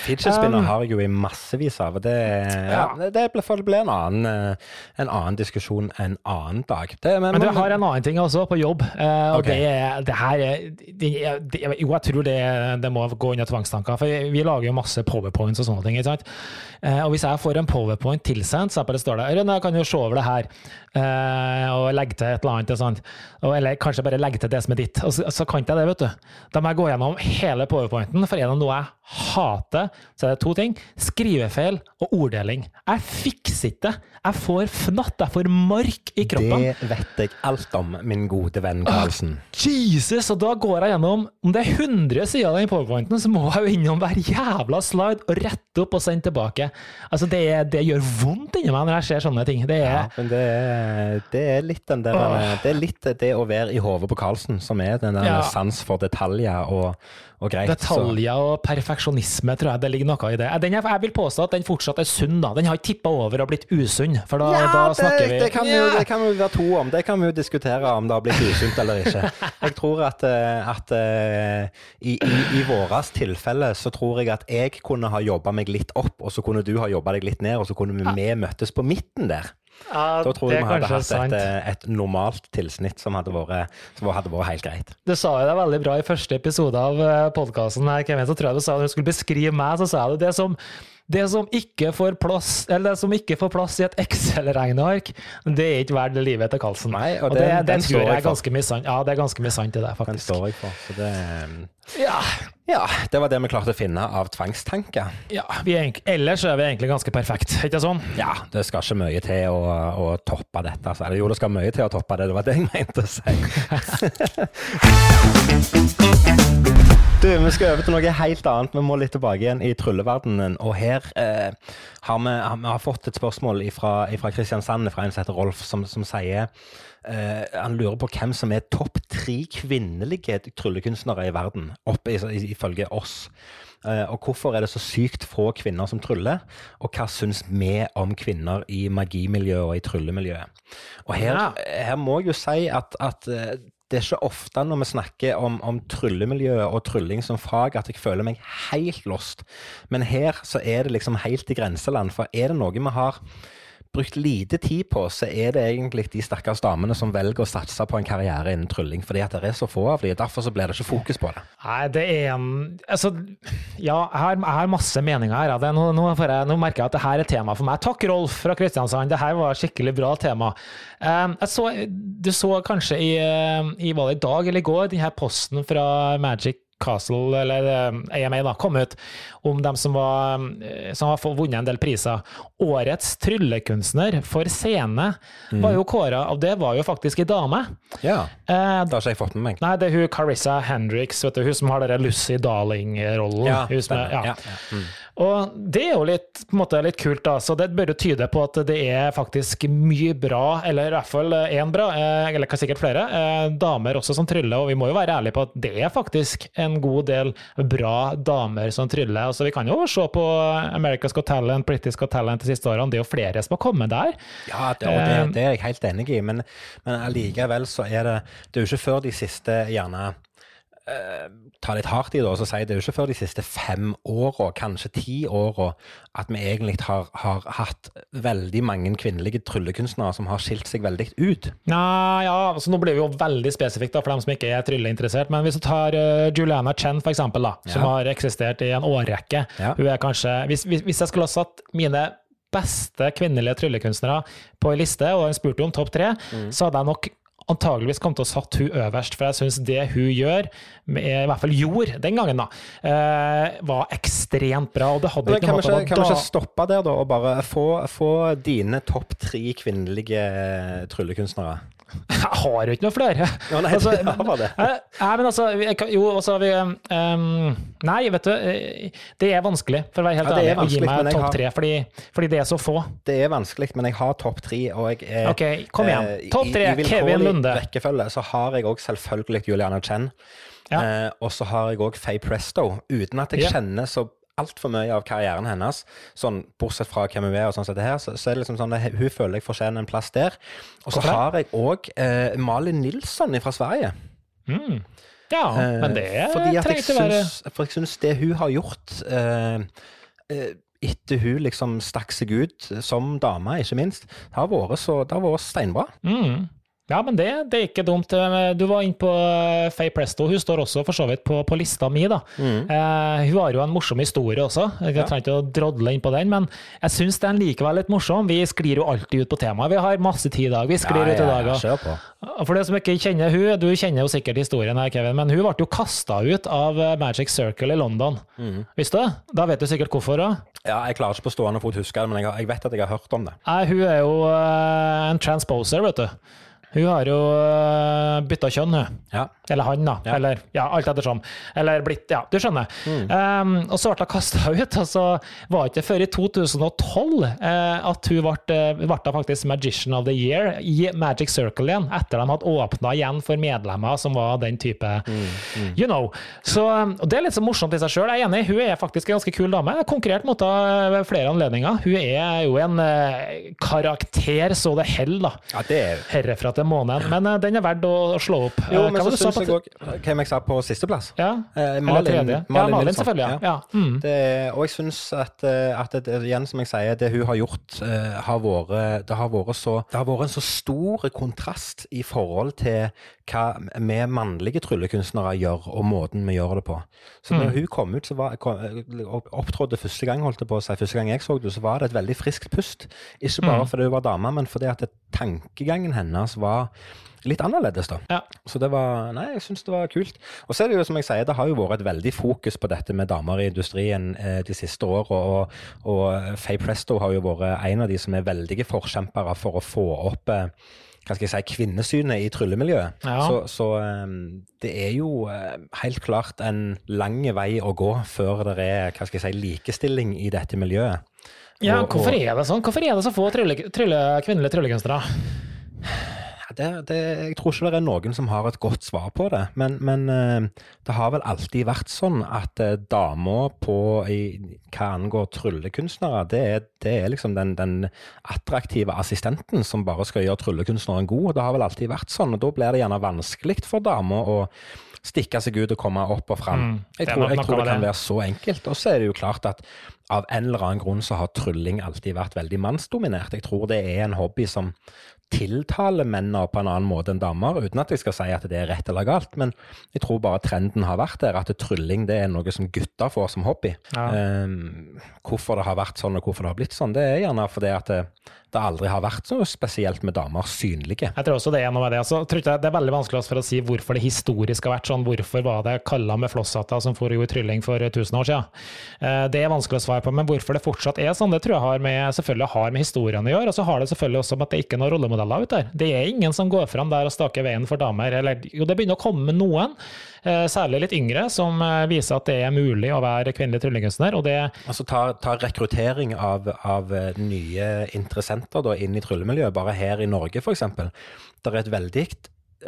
Fidget spinner har jeg jo i massevis av. og Det, ja, Um, Ja. det ble, ble en, annen, eh, en annen diskusjon en annen dag. Det, men, Men du har en annen ting også, på jobb, og okay. det, er- det her er er- Jo, jeg tror det, det må gå under tvangstanker, for vi lager jo masse powerpoints og sånne ting. ikke sant? Eh, Og hvis jeg får en powerpoint tilsendt, så står det Rønne, jeg kan jo se over det her, eh, og legge til et eller annet. Og, eller kanskje bare legge til det som er ditt. Og så, så kan ikke jeg det, vet du. Da må jeg gå gjennom hele powerpointen, for er det noe jeg hater, så er det to ting. Skrivefeil og orddeling. Jeg fikser ikke det. Jeg får fnatt, jeg får mark i kroppen. det vet jeg alt om, min gode venn Karlsen. Jesus! Og da går jeg gjennom Om det er 100 sider av den powerpointen, så må jeg jo innom hver jævla slide og rette opp og sende tilbake. Altså, det, det gjør vondt inni meg når jeg ser sånne ting. Det er Ja, men det er, det er litt den der Det er litt det å være i hodet på Karlsen som er den der Ja. sans for detaljer og, og greit. så- Detaljer og perfeksjonisme, tror jeg det ligger noe i det. Den jeg, jeg vil påstå at den fortsatt er sunn, da. Den har ikke tippa over og blitt usunn, for da, da snakker vi det, det, kan vi jo, Ja. det kan vi være to om. Det kan vi jo diskutere om det har blitt usunt eller ikke. Jeg tror at, eh, at eh, i, i, i våres tilfelle så tror jeg at jeg kunne ha jobba meg litt opp, og så kunne du ha jobba deg litt ned, og så kunne vi, vi møttes på midten der. Ja, Da tror jeg vi hadde hatt et, eh, et normalt tilsnitt som hadde vært, som hadde vært helt greit. Du sa jo det veldig bra i første episode av podkasten. Kevin, så tror jeg du sa når du skulle beskrive meg, så sa du det som det som ikke får plass eller det som ikke får plass i et Excel-regneark, det er ikke verdt livet til Karlsen. Nei, og det, den- det den tror jeg er ganske mye sant. Ja, det er ganske mye sant i det, Den faktisk. står jeg for. Så det, eh, Ja, ja, det var det vi klarte å finne av tvangstanker. ja vi er, ellers er vi egentlig ganske perfekt, ikke sånn? Ja, det skal ikke mye til å, å toppe dette. Altså. Eller jo, det skal mye til å toppe det, det var det jeg mente å si. Du, vi skal over til noe helt annet. Vi må litt tilbake igjen i trylleverdenen. Og her eh, har vi, vi har fått et spørsmål fra Kristiansand, fra en som heter Rolf, som, som sier eh, Han lurer på hvem som er topp tre kvinnelige tryllekunstnere i verden, opp, ifølge oss. Eh, og hvorfor er det så sykt få kvinner som tryller? Og hva syns vi om kvinner i magimiljøet og i tryllemiljøet? Og her, her må jeg jo si at, at eh, det er ikke ofte når vi snakker om, om tryllemiljøet og trylling som fag, at jeg føler meg helt lost. Men her så er det liksom helt i grenseland. For er det noe vi har brukt lite tid på, så er det egentlig de stakkars damene som velger å satse på en karriere innen trylling. Fordi at det er så få av dem. Derfor så blir det ikke fokus på det. Nei, det er en Altså, ja, jeg har, masse meninger her. Det, nå, nå, jeg, nå merker jeg at det her er tema for meg. Takk, Rolf fra Kristiansand. Det her var skikkelig bra tema. Jeg så, du så kanskje i, um, i, i dag eller i går, denne posten fra Magic Castle, eller AMA, da, kom ut om dem som, var, um, som har vunnet en del priser. Årets tryllekunstner for scene var jo kåra, og det var jo faktisk ei dame. Ja, Eh, Det har ikke jeg fått med meg. Nei, det er hun Carissa Hendricks, vet du, hun som har den Lucy Darling-rollen. Ja. Ja, ja. Mm. Og det er jo litt, på en måte, litt kult, da. Så det bør jo tyde på at det er faktisk mye bra, eller i hvert fall én bra, eh, eller sikkert flere, eh, damer også som tryller. Og vi må jo være ærlige på at det er faktisk en god del bra damer som tryller. Altså, vi kan jo se på America's Got Talent, British Got Talent de siste årene. Det er jo flere som har kommet der. Ja, det, det, det er jeg helt enig i, men, men allikevel så er det Det er jo ikke før de siste gjerne eh, Ta litt hardt i det, og så sier det er jo ikke før de siste fem åra, kanskje ti åra, at vi egentlig har, har hatt veldig mange kvinnelige tryllekunstnere som har skilt seg veldig ut. Nei, ja, altså Nå blir vi jo veldig spesifikt da, for dem som ikke er trylleinteressert. Men hvis du tar uh, Juliana Chen, for eksempel, da, som Ja. har eksistert i en årrekke Ja. Hun er kanskje, hvis, hvis, hvis jeg skulle ha satt mine beste kvinnelige tryllekunstnere på en liste, og hun spurte om topp tre, Mm. så hadde jeg nok antageligvis kom til å satt hun øverst, for jeg syns det hun gjør, i hvert fall gjorde den gangen, da, eh, var ekstremt bra. Og det hadde Men ikke noe ikke, kan vi var ikke stoppe der, da, og bare få, få dine topp tre kvinnelige tryllekunstnere? Jeg har jo ikke noe flere. Ja, nei, Altså, det var det. Eh, Nei, men altså, kan- jo, altså vi um, Nei, vet du, eh, det er vanskelig, for å være helt Ja, ærlig, å gi meg topp tre, fordi, fordi det er så få. Det er vanskelig, men jeg har topp tre, og jeg er Ok, kom igjen. eh, Topp tre, Kevin Lunde. rekkefølge så har jeg òg selvfølgelig Juliana Chen. Ja. Eh, og så har jeg òg Faye Presto, uten at jeg yeah. kjenner så altfor mye av karrieren hennes, sånn bortsett fra hvem hun er, og sånn sett det her, så, så er det liksom sånn at hun føler jeg fortjener en plass der. Og så har jeg òg eh, Malin Nilsson fra Sverige. Mm. Ja, Eh, men det trenger jeg ikke være For jeg syns det hun har gjort eh, eh, etter hun liksom stakk seg ut som dame, ikke minst, det har vært, så, det har vært steinbra. mm. Ja, men det, det er ikke dumt. Eh, Du var inne på eh, Faye Presto. Hun står også for så vidt på, på lista mi. da. Eh, hun har jo en morsom historie også. Jeg Ja. trenger ikke å drodle inn på den, men jeg syns den likevel er litt morsom. Vi sklir jo alltid ut på temaet. Vi har masse tid i dag. Vi sklir ut i dag. Ja, ja, For det som ikke kjenner hun, Du kjenner jo sikkert historien her, Kevin, men hun ble jo kasta ut av eh, Magic Circle i London. Visste du? Da vet du sikkert hvorfor. da. Ja, jeg klarer ikke på stående fot huske det, men jeg, jeg vet at jeg har hørt om det. Nei, hun er jo eh, en transposer, vet du. Hun har jo øh, bytta kjønn, hun. Ja. Eller han, da. Ja. Eller ja, alt ettersom. Eller blitt Ja, du skjønner. Um, og så ble hun kasta ut, og så var det ikke før i 2012 eh, at hun ble, eh, ble faktisk Magician of the Year i Magic Circle igjen, etter de hadde åpna igjen for medlemmer som var den type You know. Så, um, og Det er litt så morsomt i seg sjøl. Jeg er enig, hun er faktisk en ganske kul dame. Jeg har konkurrert mot henne ved flere anledninger. Hun er jo en eh, karakter så det holder, da. ja, det er Herfra til måneden. Men eh, den er verdt å slå opp. Jo, Eh, men så syns jeg òg Hvem jeg sa på sisteplass? Ja, Eh, eller tredje. ja, Malin, selvfølgelig. Ja. Ja. Mm. Det, og jeg syns at, eh, at det, igjen, som jeg sier, det hun har gjort, har vært Det har vært så Det har vært en så stor kontrast i forhold til hva vi mannlige tryllekunstnere gjør, og måten vi gjør det på. Så når Mm. hun kom ut, så var, kom, opptrådte første gang, holdt det på å si, første gang jeg så det, så var det et veldig friskt pust. Ikke bare Mm. fordi hun var dame, men fordi at tankegangen hennes var litt annerledes, da. Ja. Så det var Nei, jeg syns det var kult. Og så er det jo som jeg sier, det har jo vært et veldig fokus på dette med damer i industrien eh, de siste åra, og, og Faye Presto har jo vært en av de som er veldige forkjempere for å få opp eh, hva skal jeg si, kvinnesynet i tryllemiljøet. Ja. Så, så eh, det er jo eh, helt klart en lang vei å gå før det er hva skal jeg si, likestilling i dette miljøet. Ja, Og- hvorfor er det sånn? Hvorfor er det så få trylle, trylle, kvinnelige tryllekunstnere? Det, det, jeg tror ikke det er noen som har et godt svar på det. Men, men eh, det har vel alltid vært sånn at uh, damer på i, hva angår tryllekunstnere, det er, det er liksom den, den attraktive assistenten som bare skal gjøre tryllekunstneren god. Det har vel alltid vært sånn, og da blir det gjerne vanskelig for damer å stikke seg ut og komme opp og fram. Mm, jeg tror, jeg tror det kan være så enkelt. Og så er det jo klart at av en eller annen grunn så har trylling alltid vært veldig mannsdominert. Jeg tror det er en hobby som tiltaler mennene på en annen måte enn damer, uten at jeg skal si at det er rett eller galt. Men jeg tror bare trenden har vært der, at trylling det er noe som gutter får som hobby. Ja. Um, hvorfor det har vært sånn og hvorfor det har blitt sånn, det er gjerne fordi at det, aldri har vært så spesielt med damer synlige. Jeg tror også det er noe med det. Altså, jeg det er veldig vanskelig for å si hvorfor det historisk har vært sånn. Hvorfor var det kalla med flosshatter som for gjorde trylling for 1000 år siden? Eh, Det er vanskelig å svare på, men hvorfor det fortsatt er sånn, det tror jeg har med, selvfølgelig har med historien å gjøre. Og så har det selvfølgelig også med at det ikke er noen rollemodeller ute der. Det er ingen som går fram der og staker veien for damer. Eller jo, det begynner å komme noen, særlig litt yngre, som eh, viser at det er mulig å være kvinnelig tryllekunstner. Og det Altså ta, ta rekruttering av, av eh, nye interessenter da, inn i tryllemiljøet, bare her i Norge f.eks. Det er et veldig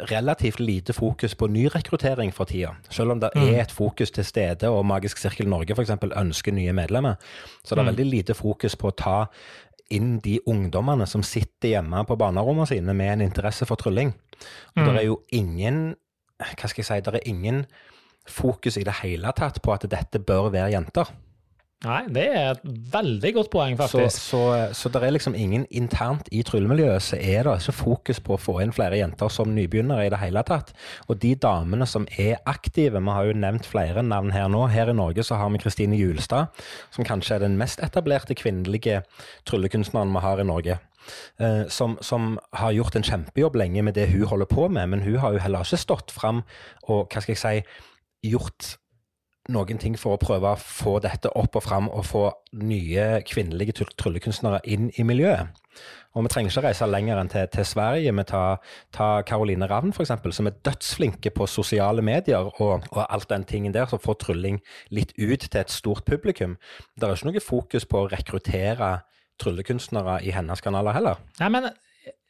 relativt lite fokus på nyrekruttering for tida. Selv om det Mm. er et fokus til stede, og Magisk sirkel Norge f.eks. ønsker nye medlemmer, så det er Mm. veldig lite fokus på å ta inn de ungdommene som sitter hjemme på barnerommene sine med en interesse for trylling. Og Mm. det er jo ingen Hva skal jeg si, det er ingen fokus i det hele tatt på at dette bør være jenter. Nei, det er et veldig godt poeng, Så, faktisk. så, så det er liksom ingen internt i tryllemiljøet så er det ikke fokus på å få inn flere jenter som nybegynnere i det hele tatt. Og de damene som er aktive, vi har jo nevnt flere navn her nå. Her i Norge så har vi Kristine Julstad, som kanskje er den mest etablerte kvinnelige tryllekunstneren vi har i Norge. Eh, som, som har gjort en kjempejobb lenge med det hun holder på med, men hun har jo heller ikke stått fram og hva skal jeg si, gjort noen ting for å prøve å få dette opp og fram og få nye kvinnelige tryll- tryllekunstnere inn i miljøet. Og vi trenger ikke reise lenger enn til, til Sverige. Vi tar ta Caroline Ravn, f.eks., som er dødsflinke på sosiale medier og, og alt den tingen der, som får trylling litt ut til et stort publikum. Det er ikke noe fokus på å rekruttere tryllekunstnere i hennes kanaler heller. Nei, men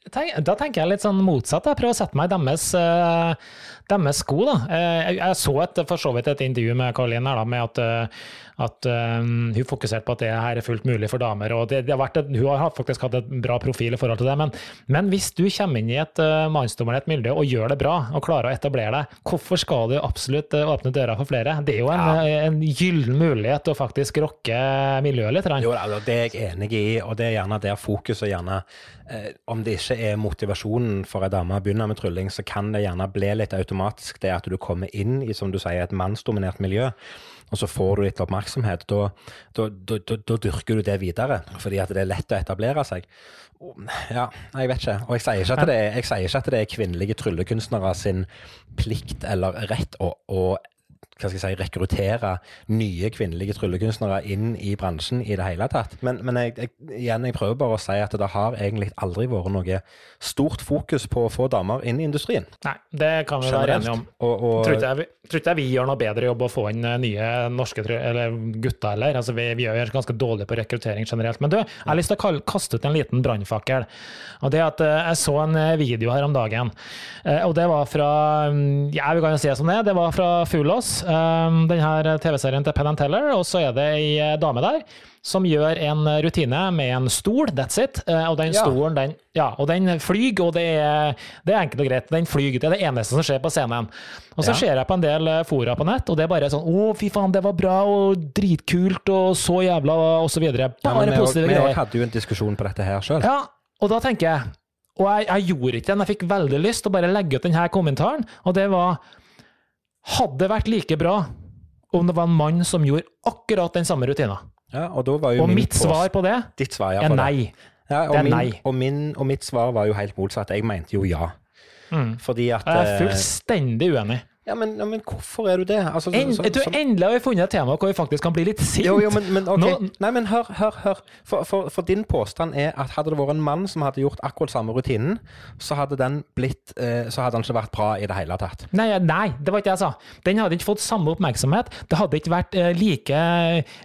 tenk, da tenker jeg litt sånn motsatt. Jeg prøver å sette meg i deres, eh, deres sko. da. Eh, jeg, jeg så et, for så vidt et intervju med Karoline her da, med at, eh, at eh, hun fokuserte på at det her er fullt mulig for damer. og det, det har et, Hun har faktisk hatt et bra profil i forhold til det. Men, men hvis du kommer inn i et uh, mannsdominert miljø og gjør det bra, og klarer å etablere deg, hvorfor skal du absolutt eh, åpne døra for flere? Det er jo en, Ja. eh, en gyllen mulighet til å faktisk rocke miljøet litt. Jo, altså, det er jeg enig i, og det er gjerne der fokuset gjerne eh, Om det ikke er motivasjonen for ei dame å begynne med trylling, så kan det gjerne bli litt automatisk det at du kommer inn i som du sier, et mannsdominert miljø, og så får du litt oppmerksomhet. Da, da, da, da, dyrker du det videre, fordi at det er lett å etablere seg. Ja, jeg vet ikke. Og jeg sier ikke at det er, ikke at det er kvinnelige tryllekunstnere sin plikt eller rett å, å hva skal jeg si, rekruttere nye kvinnelige tryllekunstnere inn i bransjen i det hele tatt. Men, men jeg, jeg, igjen, jeg prøver bare å si at det har egentlig aldri vært noe stort fokus på å få damer inn i industrien. Nei, det kan vi være enige om. Og, og, tror, ikke jeg, tror ikke jeg vi gjør noe bedre jobb å få inn eh, nye norske eller gutter heller. Altså, vi, vi gjør ganske dårlig på rekruttering generelt. Men du, jeg har lyst til å kaste ut en liten brannfakkel. Og det at eh, Jeg så en eh, video her om dagen, og det var fra mm, ja, vi kan jo si det som det det var fra Fuglås, denne TV-serien til Penn Teller. Og så er det ei dame der som gjør en rutine med en stol, that's it. Eh, og den stolen, den, ja, og den flyr, og det er, det er, enkelt og greit. Den flyr, det er det eneste som skjer på scenen. Og så ja. ser jeg på en del eh, fora på nett, og det er bare sånn Å, fy faen, det var bra og dritkult og så jævla og så videre. Bare ja, positive greier. Vi hadde jo en diskusjon på dette her sjøl. Ja, og da tenker jeg Og jeg, jeg gjorde ikke det, men jeg fikk veldig lyst til å bare legge ut denne kommentaren, og det var Hadde det vært like bra om det var en mann som gjorde akkurat den samme rutina? Ja, og, og mitt svar på det ditt svar, ja, er nei. Ja, og, min, og, min, og, mitt svar var jo helt motsatt. Jeg mente jo ja. Mm. Fordi at Jeg er eh, fullstendig uenig. Ja, men, ja, men, hvorfor er du det? Altså, en, som, du, Endelig har vi funnet et tema hvor vi faktisk kan bli litt sint. Jo, jo, men, men, okay. Nå, Nei, men hør, hør, hør. For, for, for, din påstand er at hadde det vært en mann som hadde gjort akkurat samme rutinen, så hadde den blitt eh, Så hadde den ikke vært bra i det hele tatt. Nei, nei, det var ikke det jeg sa. Den hadde ikke fått samme oppmerksomhet. Det hadde ikke vært eh, like,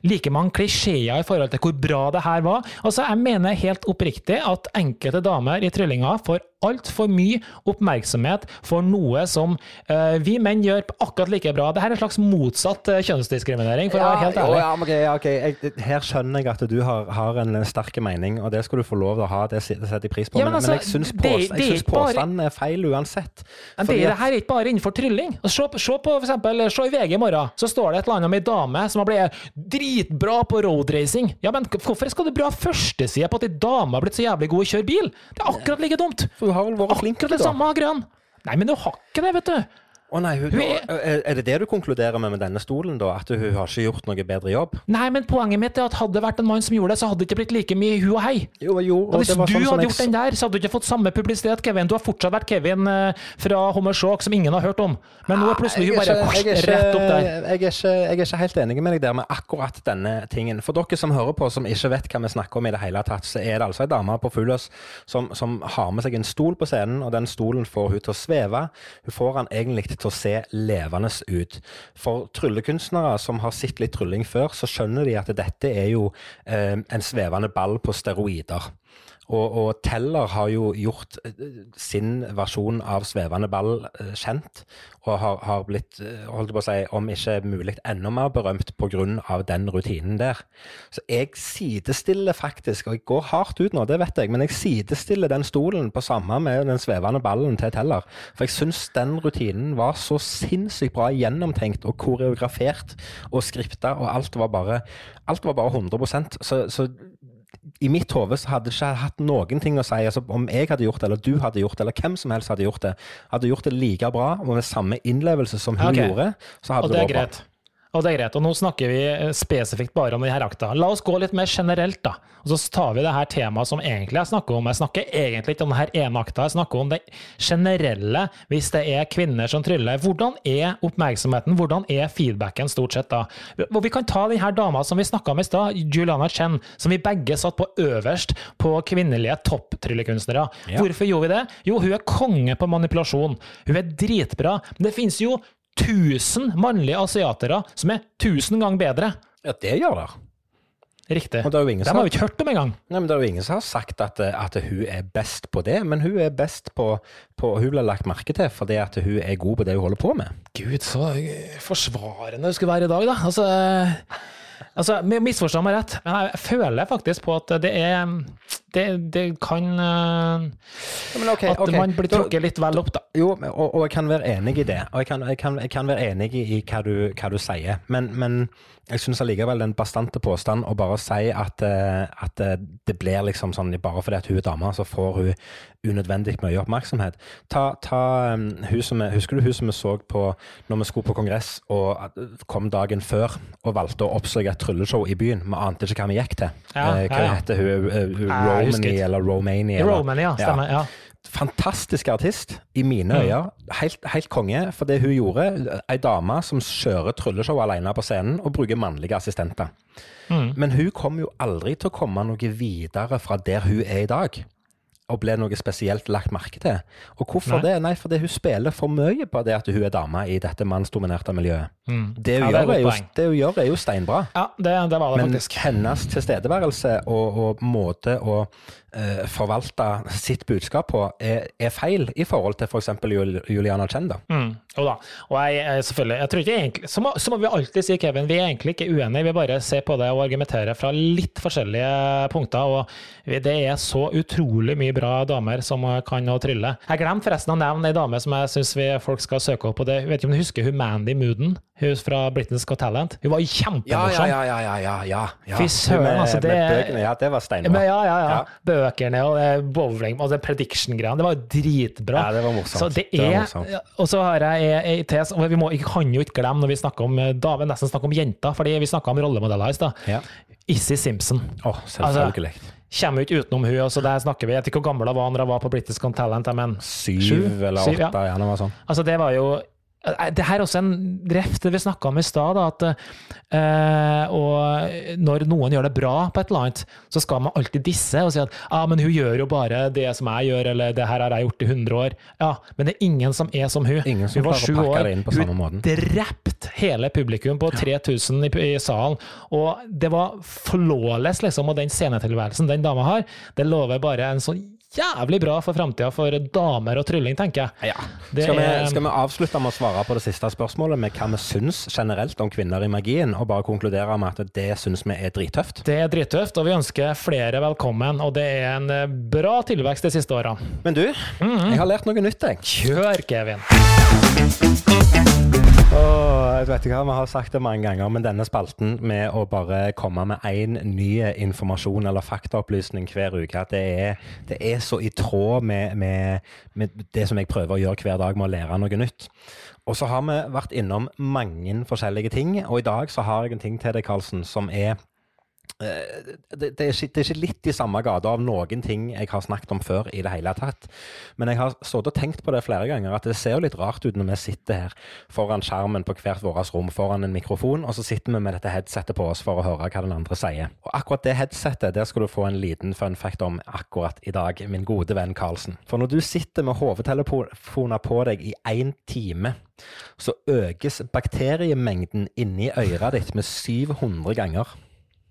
like mange klisjeer i forhold til hvor bra det her var. Altså, jeg mener helt oppriktig at enkelte damer i tryllinga får altfor mye oppmerksomhet for noe som eh, vi menn gjør akkurat like bra. Dette er en slags motsatt uh, kjønnsdiskriminering, for ja, å være helt ærlig. Ja, okay, okay. Jeg, her skjønner jeg at du har, har, en sterk mening, og det skal du få lov til å ha. Det setter jeg pris på. Ja, men, men, altså, men, jeg syns påstanden påstand er feil uansett. Men det, det her er ikke bare innenfor trylling. Se, se, på for eksempel, se i VG i morgen, så står det et eller annet om ei dame som har blitt dritbra på roadracing. Ja, men hvorfor skal du bra førsteside på at ei dame har blitt så jævlig god i å kjøre bil? Det er akkurat like dumt. For du har vel vært flink? Akkurat det samme Grønn. Nei, men du har ikke det, vet du. Å nei, hun, er, er, det det du konkluderer med med denne stolen, da? At hun har ikke gjort noe bedre jobb? Nei, men poenget mitt er at hadde det vært en mann som gjorde det, så hadde det ikke blitt like mye hu og hei. Jo, jo, og hvis du sånn hadde gjort den der, så hadde du ikke fått samme publisitet, Kevin. Du har fortsatt vært Kevin uh, fra Hommersjåk, som ingen har hørt om. Men nå er plutselig hun bare ikke, rett opp der. Jeg er, ikke, jeg er ikke helt enig med deg der med akkurat denne tingen. For dere som hører på, som ikke vet hva vi snakker om i det hele tatt, så er det altså ei dame på Fulløs som, som har med seg en stol på scenen, og den stolen får hun til å sveve. Hun får han egentlig til å se levende ut. For tryllekunstnere som har sett litt trylling før, så skjønner de at dette er jo eh, en svevende ball på steroider. Og, og, Teller har jo gjort eh, sin versjon av svevende ball eh, kjent, og har, har blitt, eh, holdt på å si, om ikke mulig enda mer berømt pga. den rutinen der. Så jeg sidestiller faktisk, og jeg går hardt ut nå, det vet jeg, men jeg sidestiller den stolen på samme med den svevende ballen til Teller. For jeg syns den rutinen var så sinnssykt bra gjennomtenkt og koreografert og skripta, og alt var bare, alt var bare 100 så, så i mitt hode så hadde det ikke hatt noen ting å si. Altså, om jeg hadde gjort det, eller du hadde gjort det, eller hvem som helst hadde gjort det, hadde gjort det like bra og med samme innlevelse som hun okay. gjorde, så hadde og det, det vært greit. bra. Og det er greit. Og nå snakker vi eh, spesifikt bare om denne akta. La oss gå litt mer generelt, da. Og så tar vi det her temaet som egentlig jeg snakker om. Jeg snakker egentlig ikke om denne ene akta, jeg snakker om det generelle hvis det er kvinner som tryller. Hvordan er oppmerksomheten, hvordan er feedbacken stort sett da? Og vi kan ta denne dama som vi snakka om i stad, Juliana Chen, som vi begge satt på øverst på kvinnelige topptryllekunstnere. Ja. Hvorfor gjorde vi det? Jo, hun er konge på manipulasjon. Hun er dritbra. Men det finnes jo 1000 mannlige asiatere som er 1000 ganger bedre. Ja, det gjør det. Riktig. Det Dem har vi ikke hørt om engang. Nei, men Det er jo ingen som har sagt at, at, hun er best på det, men hun er best på, på Hun blir lagt merke til fordi at hun er god på det hun holder på med. Gud, så forsvarende hun skulle være i dag, da. Altså Altså, Misforstå meg rett, men jeg føler faktisk på at det er Det, det kan uh, ja, okay, At okay. man blir trukket litt vel opp, da. Jo, og, og, jeg kan være enig i det. Og jeg kan, jeg kan, jeg kan være enig i hva du, hva du sier. Men, men jeg syns allikevel er bastante påstand å bare si at, eh, at, eh, det blir liksom sånn bare fordi at hun er dame, så får hun unødvendig mye oppmerksomhet. Ta, ta um, hun som er, Husker du hun som vi så på når vi skulle på kongress og kom dagen før og valgte å oppsøke et trylleshow i byen? Vi ante ikke hva vi gikk til. Ja, eh, hva ja, ja. heter hun? Uh, Romany eller Romania? Romania, stemmer. ja. fantastisk artist i mine øyne. Helt, helt konge for det hun gjorde. Ei dame som kjører trylleshow alene på scenen og bruker mannlige assistenter. Men hun kom jo aldri til å komme noe videre fra der hun er i dag. Og ble noe spesielt lagt merke til. Og hvorfor Nei. det? Nei, fordi hun spiller for mye på det at hun er dame i dette mannsdominerte miljøet. Det, hun Ja, det er jo, det hun gjør, er jo steinbra. Ja, det, det var det Men faktisk. hennes tilstedeværelse og, og måte å eh, forvalte sitt budskap på er, er feil i forhold til f.eks. Jul, Juliana Chen. da. Mm, jo da. Og jeg, jeg, selvfølgelig, jeg tror ikke egentlig, så må, så må vi alltid si, Kevin, vi er egentlig ikke uenige. Vi bare ser på det og argumenterer fra litt forskjellige punkter. og Det er så utrolig mye bra damer som kan å trylle. Jeg glemte forresten å nevne ei dame som jeg syns folk skal søke opp. og det, jeg vet ikke om du husker hun Mandy Mooden? Hun fra Britain's Got Talent. Hun var kjempemorsom. ja, ja, ja, ja, ja, ja. Fy søren, altså, det- med bøkene, ja, det var steinbra. Ja, ja, ja. Ja. Bøkene og eh, bowling og det prediction-greiene. Det var dritbra. Ja, det var morsomt. Så det Det var er, morsomt. og så har jeg ei tes, og vi må, vi kan jo ikke glemme når vi snakker om eh, damer, nesten snakker om jenter, fordi vi snakka om rollemodeller i stad. Ja. Issy Simpson. Oh, selvfølgelig. Kommer jo ikke utenom hun, og så der snakker vi, Jeg vet ikke hvor gammel hun var når hun var på British Got Talent, men Syv syv eller åtte, ja. ja. det var sånn. altså det var jo det her er også en ref det vi snakka om i stad. eh, og Når noen gjør det bra på et eller annet, så skal man alltid disse og si at ah, men hun gjør jo bare det som jeg gjør, eller det her har jeg gjort i 100 år. Ja, Men det er ingen som er som hun. Ingen som hun var sju år. Hun drepte hele publikum på 3000 i, i salen. Og det var flawless, liksom. Og den scenetilværelsen den dama har, det lover bare en sånn jævlig bra for framtida for damer og trylling, tenker jeg. Ja. Det Skal, vi, skal vi avslutte med å svare på det siste spørsmålet med hva vi syns generelt om kvinner i magien, og bare konkludere med at det syns vi er drittøft? Det er drittøft, og vi ønsker flere velkommen. Og det er en eh, bra tilvekst de siste årene. Men du, Mhm. jeg har lært noe nytt, jeg. Kjør, Kevin! Åh, jeg vet ikke hva, Vi har sagt det mange ganger, men denne spalten med å bare komme med én ny informasjon eller faktaopplysning hver uke, at det er, det er så i tråd med, med, med det som jeg prøver å gjøre hver dag med å lære noe nytt. Og så har vi vært innom mange forskjellige ting, og i dag så har jeg en ting til deg, Karlsen, som er det, det, er ikke, det er ikke litt i samme gata av noen ting jeg har snakket om før i det hele tatt. Men jeg har stått og tenkt på det flere ganger, at det ser jo litt rart ut når vi sitter her foran skjermen på hvert vårt rom, foran en mikrofon, og så sitter vi med dette headsetet på oss for å høre hva den andre sier. Og akkurat det headsetet, der skal du få en liten fun fact om akkurat i dag, min gode venn Karlsen. For når du sitter med hovedtelefoner på deg i én time, så økes bakteriemengden inni øret ditt med 700 ganger.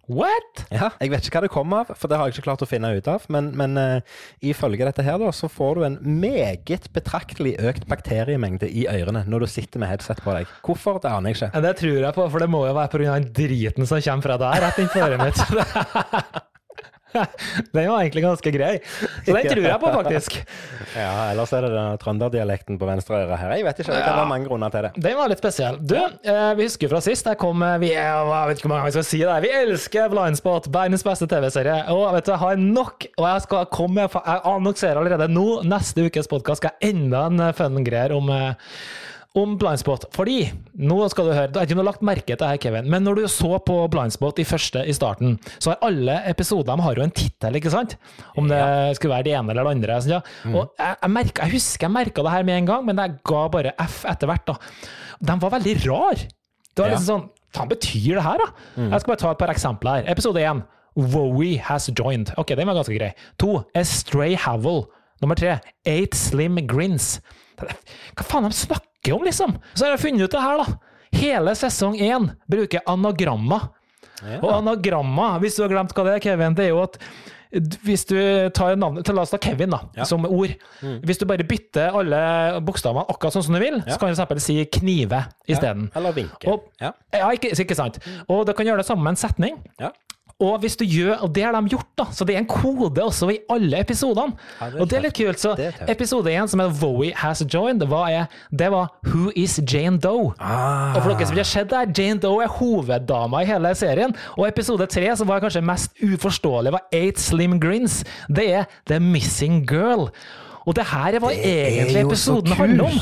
What?! Ja, Jeg vet ikke hva det kommer av, for det har jeg ikke klart å finne ut av. Men, men uh, ifølge dette her da, så får du en meget betraktelig økt bakteriemengde i ørene når du sitter med headset på deg. Hvorfor, det aner jeg ikke. Ja, Det tror jeg på, for det må jo være pga. den driten som kommer fra deg rett innenfor øret mitt. Den var egentlig ganske grei, så den tror jeg på, faktisk. Ja, Ellers er det den trønderdialekten på venstre øre her. Jeg vet ikke, det kan være mange grunner til det. Den var litt spesiell. Du, eh, vi husker fra sist. Jeg kom, vi jeg vet ikke hvor mange ganger jeg skal si det. Vi elsker Blindspot, verdens beste TV-serie. Og vet du, jeg har nok, og jeg skal komme jeg annonserer allerede nå, neste ukes podkast skal jeg enda en fun greier om eh, om Blindspot. Fordi, nå skal du høre, du har ikke noe lagt merke til det her, Kevin, men når du så på Blindspot i første i starten, så har alle episoder de har jo en tittel, ikke sant? Om det skulle være det ene eller det andre. Ja. Og jeg, jeg, merket, jeg husker jeg merka det her med en gang, men jeg ga bare F etter hvert. da. De var veldig rar. Det var Ja. liksom sånn Hva betyr det her, da? Jeg skal bare ta et par eksempler her. Episode én. Wowie has joined. Ok, den var ganske grei. To. Stray Havel. Nummer tre. Eight Slim Grins. Hva faen de snakker om, liksom? Så har jeg funnet ut det her, da. Hele sesong én bruker anagrammer. Og anagrammer, hvis du har glemt hva det er, Kevin, det er jo at hvis du tar navnet til La oss ta Kevin da, Ja. som ord. Hvis du bare bytter alle bokstavene akkurat sånn som du vil, Ja. så kan du f.eks. si knive isteden. Eller vinke. Og- Ja. Ja, ikke, ikke sant. Og du kan gjøre det samme med en setning. Ja. Og hvis du gjør, og det har de gjort, da, så det er en kode også i alle episodene. Ja, og det er litt kult. Så episode én, som er Wowie has joined, er, det var Who is Jane Doe? Ah, Og for dere som ikke har sett det, Jane Doe er hoveddama i hele serien. Og episode tre, som var kanskje mest uforståelig, var Eight Slim Grins. Det er The Missing Girl. Og det her var Det egentlig episoden handler om.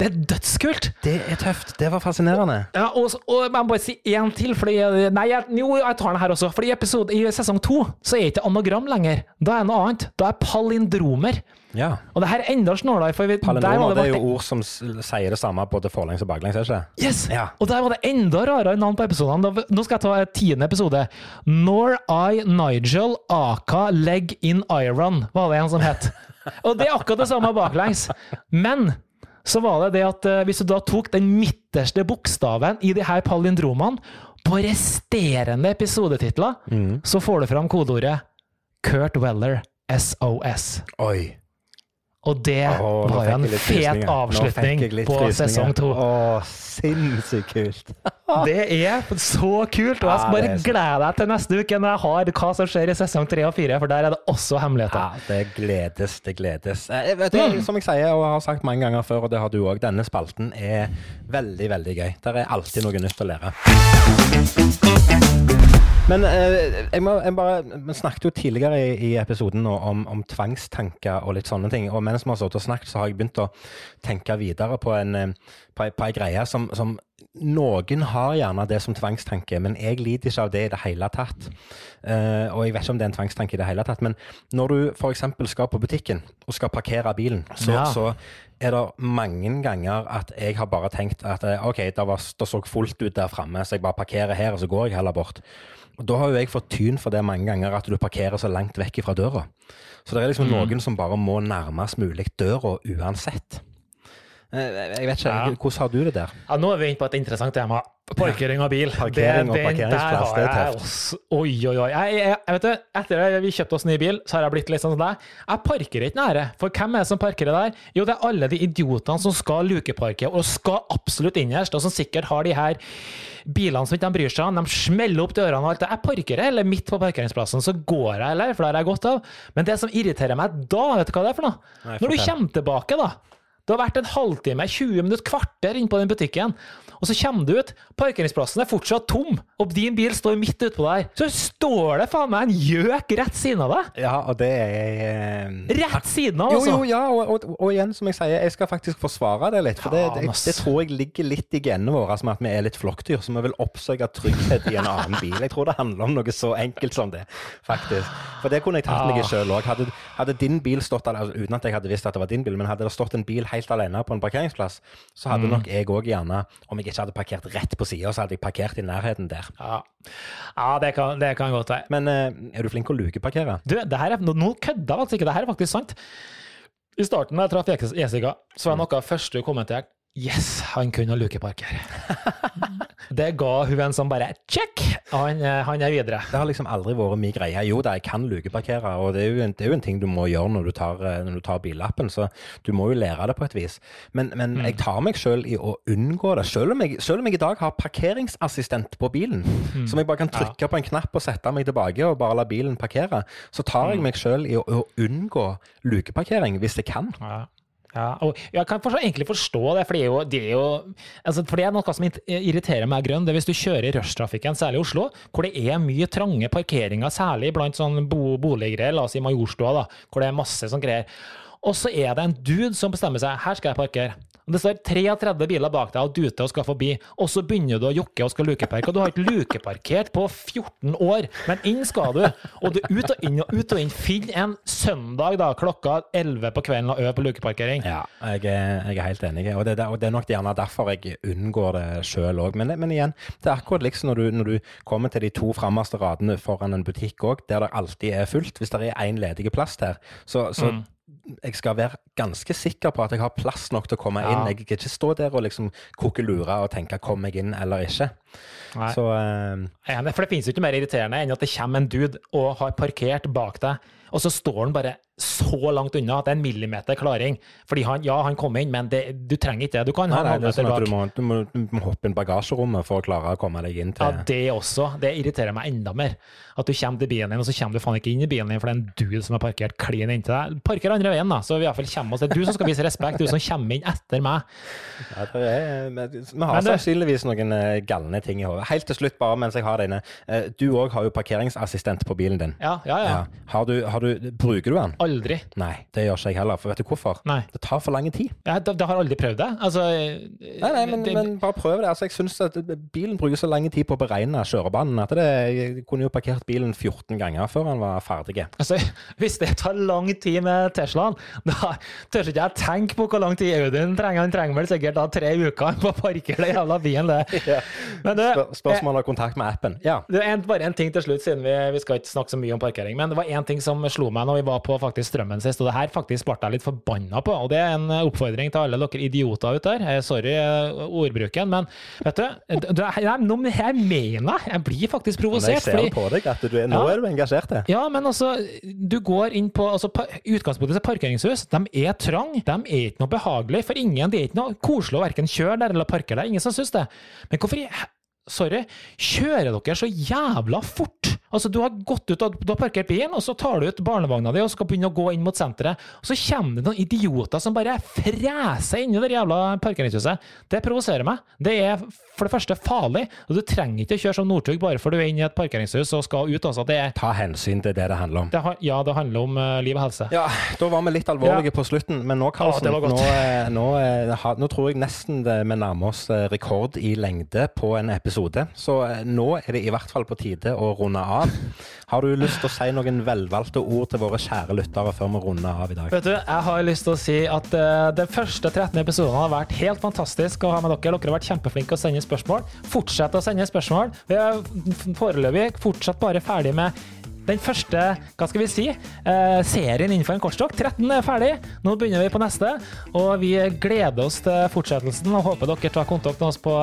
Det er dødskult! Det er tøft. Det var fascinerende. Ja, og, og jeg må bare si én til, fordi Nei, jeg, jo, jeg tar den her også. Fordi i, episode, i sesong to så er det ikke anagram lenger. Da er det noe annet. Da er palindromer. Ja. Og det her er enda snålere, Palindromer det er jo ord som sier det samme både forlengs og baklengs, er det? Yes! Ja. Og der var det enda rarere navn på episodene. Nå skal jeg ta tiende episode. Nor I Nigel Aka Leg in Iron, var det en som het. Og det er akkurat det samme baklengs. Men så var det det at eh, hvis du da tok den midterste bokstaven i de her palindromene på resterende episodetitler, så får du fram kodeordet Kurt Weller SOS. Oi. Og det oh, var jo en fet avslutning på sesong to. Å, sinnssykt kult. Det er så kult, og jeg skal bare glede deg til neste uke når jeg har hva som skjer i sesong tre og fire, for der er det også hemmeligheter. Ja, det gledes, det gledes. Jeg vet du, Mm. Som jeg sier og har sagt mange ganger før, og det har du òg, denne spalten er veldig, veldig gøy. Der er alltid noe nytt å lære. Men eh, jeg må, jeg bare, vi snakket jo tidligere i, i episoden om, om tvangstanker og litt sånne ting. Og mens vi har stått og snakket, så har jeg begynt å tenke videre på en, eh, på, på en greie som, som Noen har gjerne det som tvangstanke, men jeg lider ikke av det i det hele tatt. Eh, og jeg vet ikke om det er en tvangstanke i det hele tatt, men når du f.eks. skal på butikken og skal parkere bilen, så, Ja. så er det mange ganger at jeg har bare tenkt at eh, OK, det, var, det så fullt ut der framme, så jeg bare parkerer her, og så går jeg heller bort. Og Da har jo jeg fått tyn for det mange ganger, at du parkerer så langt vekk fra døra. Så det er liksom noen som bare må nærmest mulig døra uansett. Eh, Jeg vet ikke, Ja. Hvordan har du det der? Ja, nå er vi inne på et interessant tema. Parkering av bil. Parkering og parkeringsplass, det er tøft. Oi, oi, oi. Jeg, jeg, jeg vet du, etter at vi kjøpte oss ny bil, så har jeg blitt litt sånn som deg. Jeg parkerer ikke nære. For hvem er det som parkerer der? Jo, det er alle de idiotene som skal lukeparke, og skal absolutt innerst, og som sikkert har de her bilene som ikke de bryr seg om. De smeller opp dørene og alt det. Jeg parkerer heller midt på parkeringsplassen, så går jeg heller, for det har jeg godt av. Men det som irriterer meg da, vet du hva det er for noe? Nei, Når du kommer tilbake, da. Det har vært en halvtime, 20 minutter, kvarter inne på den butikken. Og så kommer du ut, parkeringsplassen er fortsatt tom, og din bil står midt utpå der. Så står det faen meg en gjøk rett siden av deg! Ja, og det er eh, Rett siden av, Jo, altså! jo, ja, og, og, og igjen, som jeg sier, jeg skal faktisk forsvare det litt. For det, det, det, det tror jeg ligger litt i genene våre, som at vi er litt flokkdyr, så vi vil oppsøke trygghet i en annen bil. Jeg tror det handler om noe så enkelt som det, faktisk. For det kunne jeg tatt meg i sjøl òg. Hadde, hadde din bil stått altså, Uten at jeg hadde visst at det var din bil, men hadde det stått en bil helt alene på en parkeringsplass, så hadde Mm. nok jeg òg gjerne, om jeg ikke hadde parkert rett på sida, så hadde jeg parkert i nærheten der. Ja, ja det, kan, det kan godt være. Men uh, er du flink til å lukeparkere? Du, det her er, nå, kødder kødda jeg ikke, det her er faktisk sant. I starten da jeg traff Jes- Jessica, så var noe av det første hun kommenterte Yes, han kunne lukeparkere. det ga hun en sånn bare check, han, eh, han er videre. Det har liksom aldri vært min greie. Jo da, jeg kan lukeparkere, og det er, jo en, det er jo en ting du må gjøre når du tar, eh, når du tar billappen, så du må jo lære det på et vis. Men, men jeg tar meg sjøl i å unngå det. Selv om, jeg, selv om jeg i dag har parkeringsassistent på bilen, som jeg bare kan trykke på en knapp og sette meg tilbake og bare la bilen parkere, så tar jeg meg sjøl i å, å unngå lukeparkering hvis jeg kan. Ja. Ja, og jeg kan forstå, egentlig forstå det, for det er jo, det er jo altså, for det er noe som irriterer meg grønn. Det er hvis du kjører i rushtrafikken, særlig i Oslo, hvor det er mye trange parkeringer, særlig blant sånn bo boliggreier, la oss si Majorstua, da, hvor det er masse sånn greier. Og så er det en dude som bestemmer seg, her skal jeg parkere. Og Det står 33 biler bak deg og duter og skal forbi, og så begynner du å jokke og skal lukeparke, og du har ikke lukeparkert på 14 år, men inn skal du. Og du er ut og inn og ut og inn. Finn en søndag da, klokka 11 på kvelden og øv på lukeparkering. Ja, jeg er, jeg er helt enig. Og det, og det er nok gjerne derfor jeg unngår det sjøl òg. Men, men igjen, det er akkurat liksom når du, når du kommer til de to fremmeste radene foran en butikk òg, der det alltid er fullt. Hvis det er én ledig plass der, så, så jeg skal være ganske sikker på at jeg har plass nok til å komme inn. Jeg kan ikke stå der og liksom koke lura og tenke 'kom jeg inn' eller ikke. Nei. Så uh, For det finnes jo ikke mer irriterende enn at det kommer en dude og har parkert bak deg, og så står han bare så langt unna at det er en millimeter klaring. Fordi han, ja, han kom inn, men det, du trenger ikke det. Du kan nei, ha nei, det er sånn du må, du, må, du må hoppe inn bagasjerommet for å klare å komme deg inn til Ja, det også. Det irriterer meg enda mer. At du kommer til bilen din, og så kommer du faen ikke inn i bilen din, for det er en dude som har parkert klin inntil deg. Parker andre veien, da, så vi iallfall kommer oss. Det er du som skal vise respekt, du som kommer inn etter meg. Ja, det er, vi har sannsynligvis noen eh, galne ting i hodet. Helt til slutt, bare mens jeg har det inne. eh, Du òg har jo parkeringsassistent på bilen din. Ja, ja, ja. Ja. Har du, har du, bruker du den? Aldri. Nei, det gjør ikke jeg heller. For vet du hvorfor? Nei. Det tar for lang tid. Ja, da, da har aldri prøvd det. Altså Nei, nei, men, det, men bare prøv det. Altså, jeg synes at Bilen bruker så lang tid på å beregne kjørebanen at det, jeg kunne jo parkert bilen 14 ganger før han var ferdig. Altså, hvis det tar lang tid med Teslaen, da tør ikke jeg tenke på hvor lang tid Audien trenger. Han trenger vel sikkert da tre uker på å parkere den jævla bilen. det. Ja. Men du, Spør, spørsmål og kontakt med appen. Ja. Det er bare en ting til slutt, siden vi, vi skal ikke snakke så mye om parkering. Men det var én ting som slo meg når vi var på faktisk Strømmen sist, og det her faktisk ble jeg litt forbanna på. Og det er en oppfordring til alle dere idioter ute der. Eh, Sorry eh, ordbruken, men vet du, det, jeg, nå- mener jeg. Jeg blir faktisk Men jeg ser fordi på deg at du er, nå Ja. er du engasjert. det. ja, men altså, du går inn på altså, Utgangspunktet til parkeringshus, de er trang, de er ikke noe behagelig for ingen. Det er ikke noe koselig å verken kjøre der eller parkere der, ingen som syns det. Men hvorfor Sorry, kjører dere så jævla fort? Altså, du har gått ut du har parkert bilen, og så tar du ut barnevogna di og skal begynne å gå inn mot senteret, og så kommer det noen idioter som bare freser inn i det jævla parkeringshuset. Det provoserer meg. Det er for det første farlig, og du trenger ikke å kjøre som Northug bare for du er inne i et parkeringshus og skal ut. Altså, det er Ta hensyn til det det handler om. det har, ja, det handler om uh, liv og helse. Ja, da var vi litt alvorlige på slutten, men nå, Karlsen, ja, nå, nå, eh, nå, eh, nå tror jeg nesten det, vi nærmer oss rekord i lengde på en episode. Så nå er det i hvert fall på tide å runde av. Har du lyst til å si noen velvalgte ord til våre kjære lyttere før vi runder av i dag? Vet du, Jeg har lyst til å si at uh, de første 13 episodene har vært helt fantastisk å ha med dere. Dere har vært kjempeflinke å sende spørsmål. Fortsett å sende spørsmål. Vi er foreløpig fortsatt bare ferdig med den første hva skal vi si, eh, serien innenfor en kortstokk. 13 er ferdig. Nå begynner vi på neste. Og vi gleder oss til fortsettelsen og håper dere tar kontakt med oss på,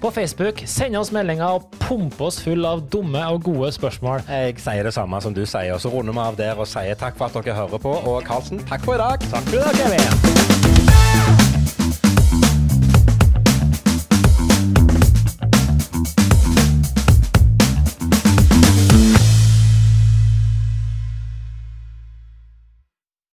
på Facebook. Send oss meldinger og pumpe oss full av dumme og gode spørsmål. Jeg sier det samme som du sier, og så runder vi av der og sier takk for at dere hører på. Og Karlsen, takk for i dag. Takk for i dag, Kevin.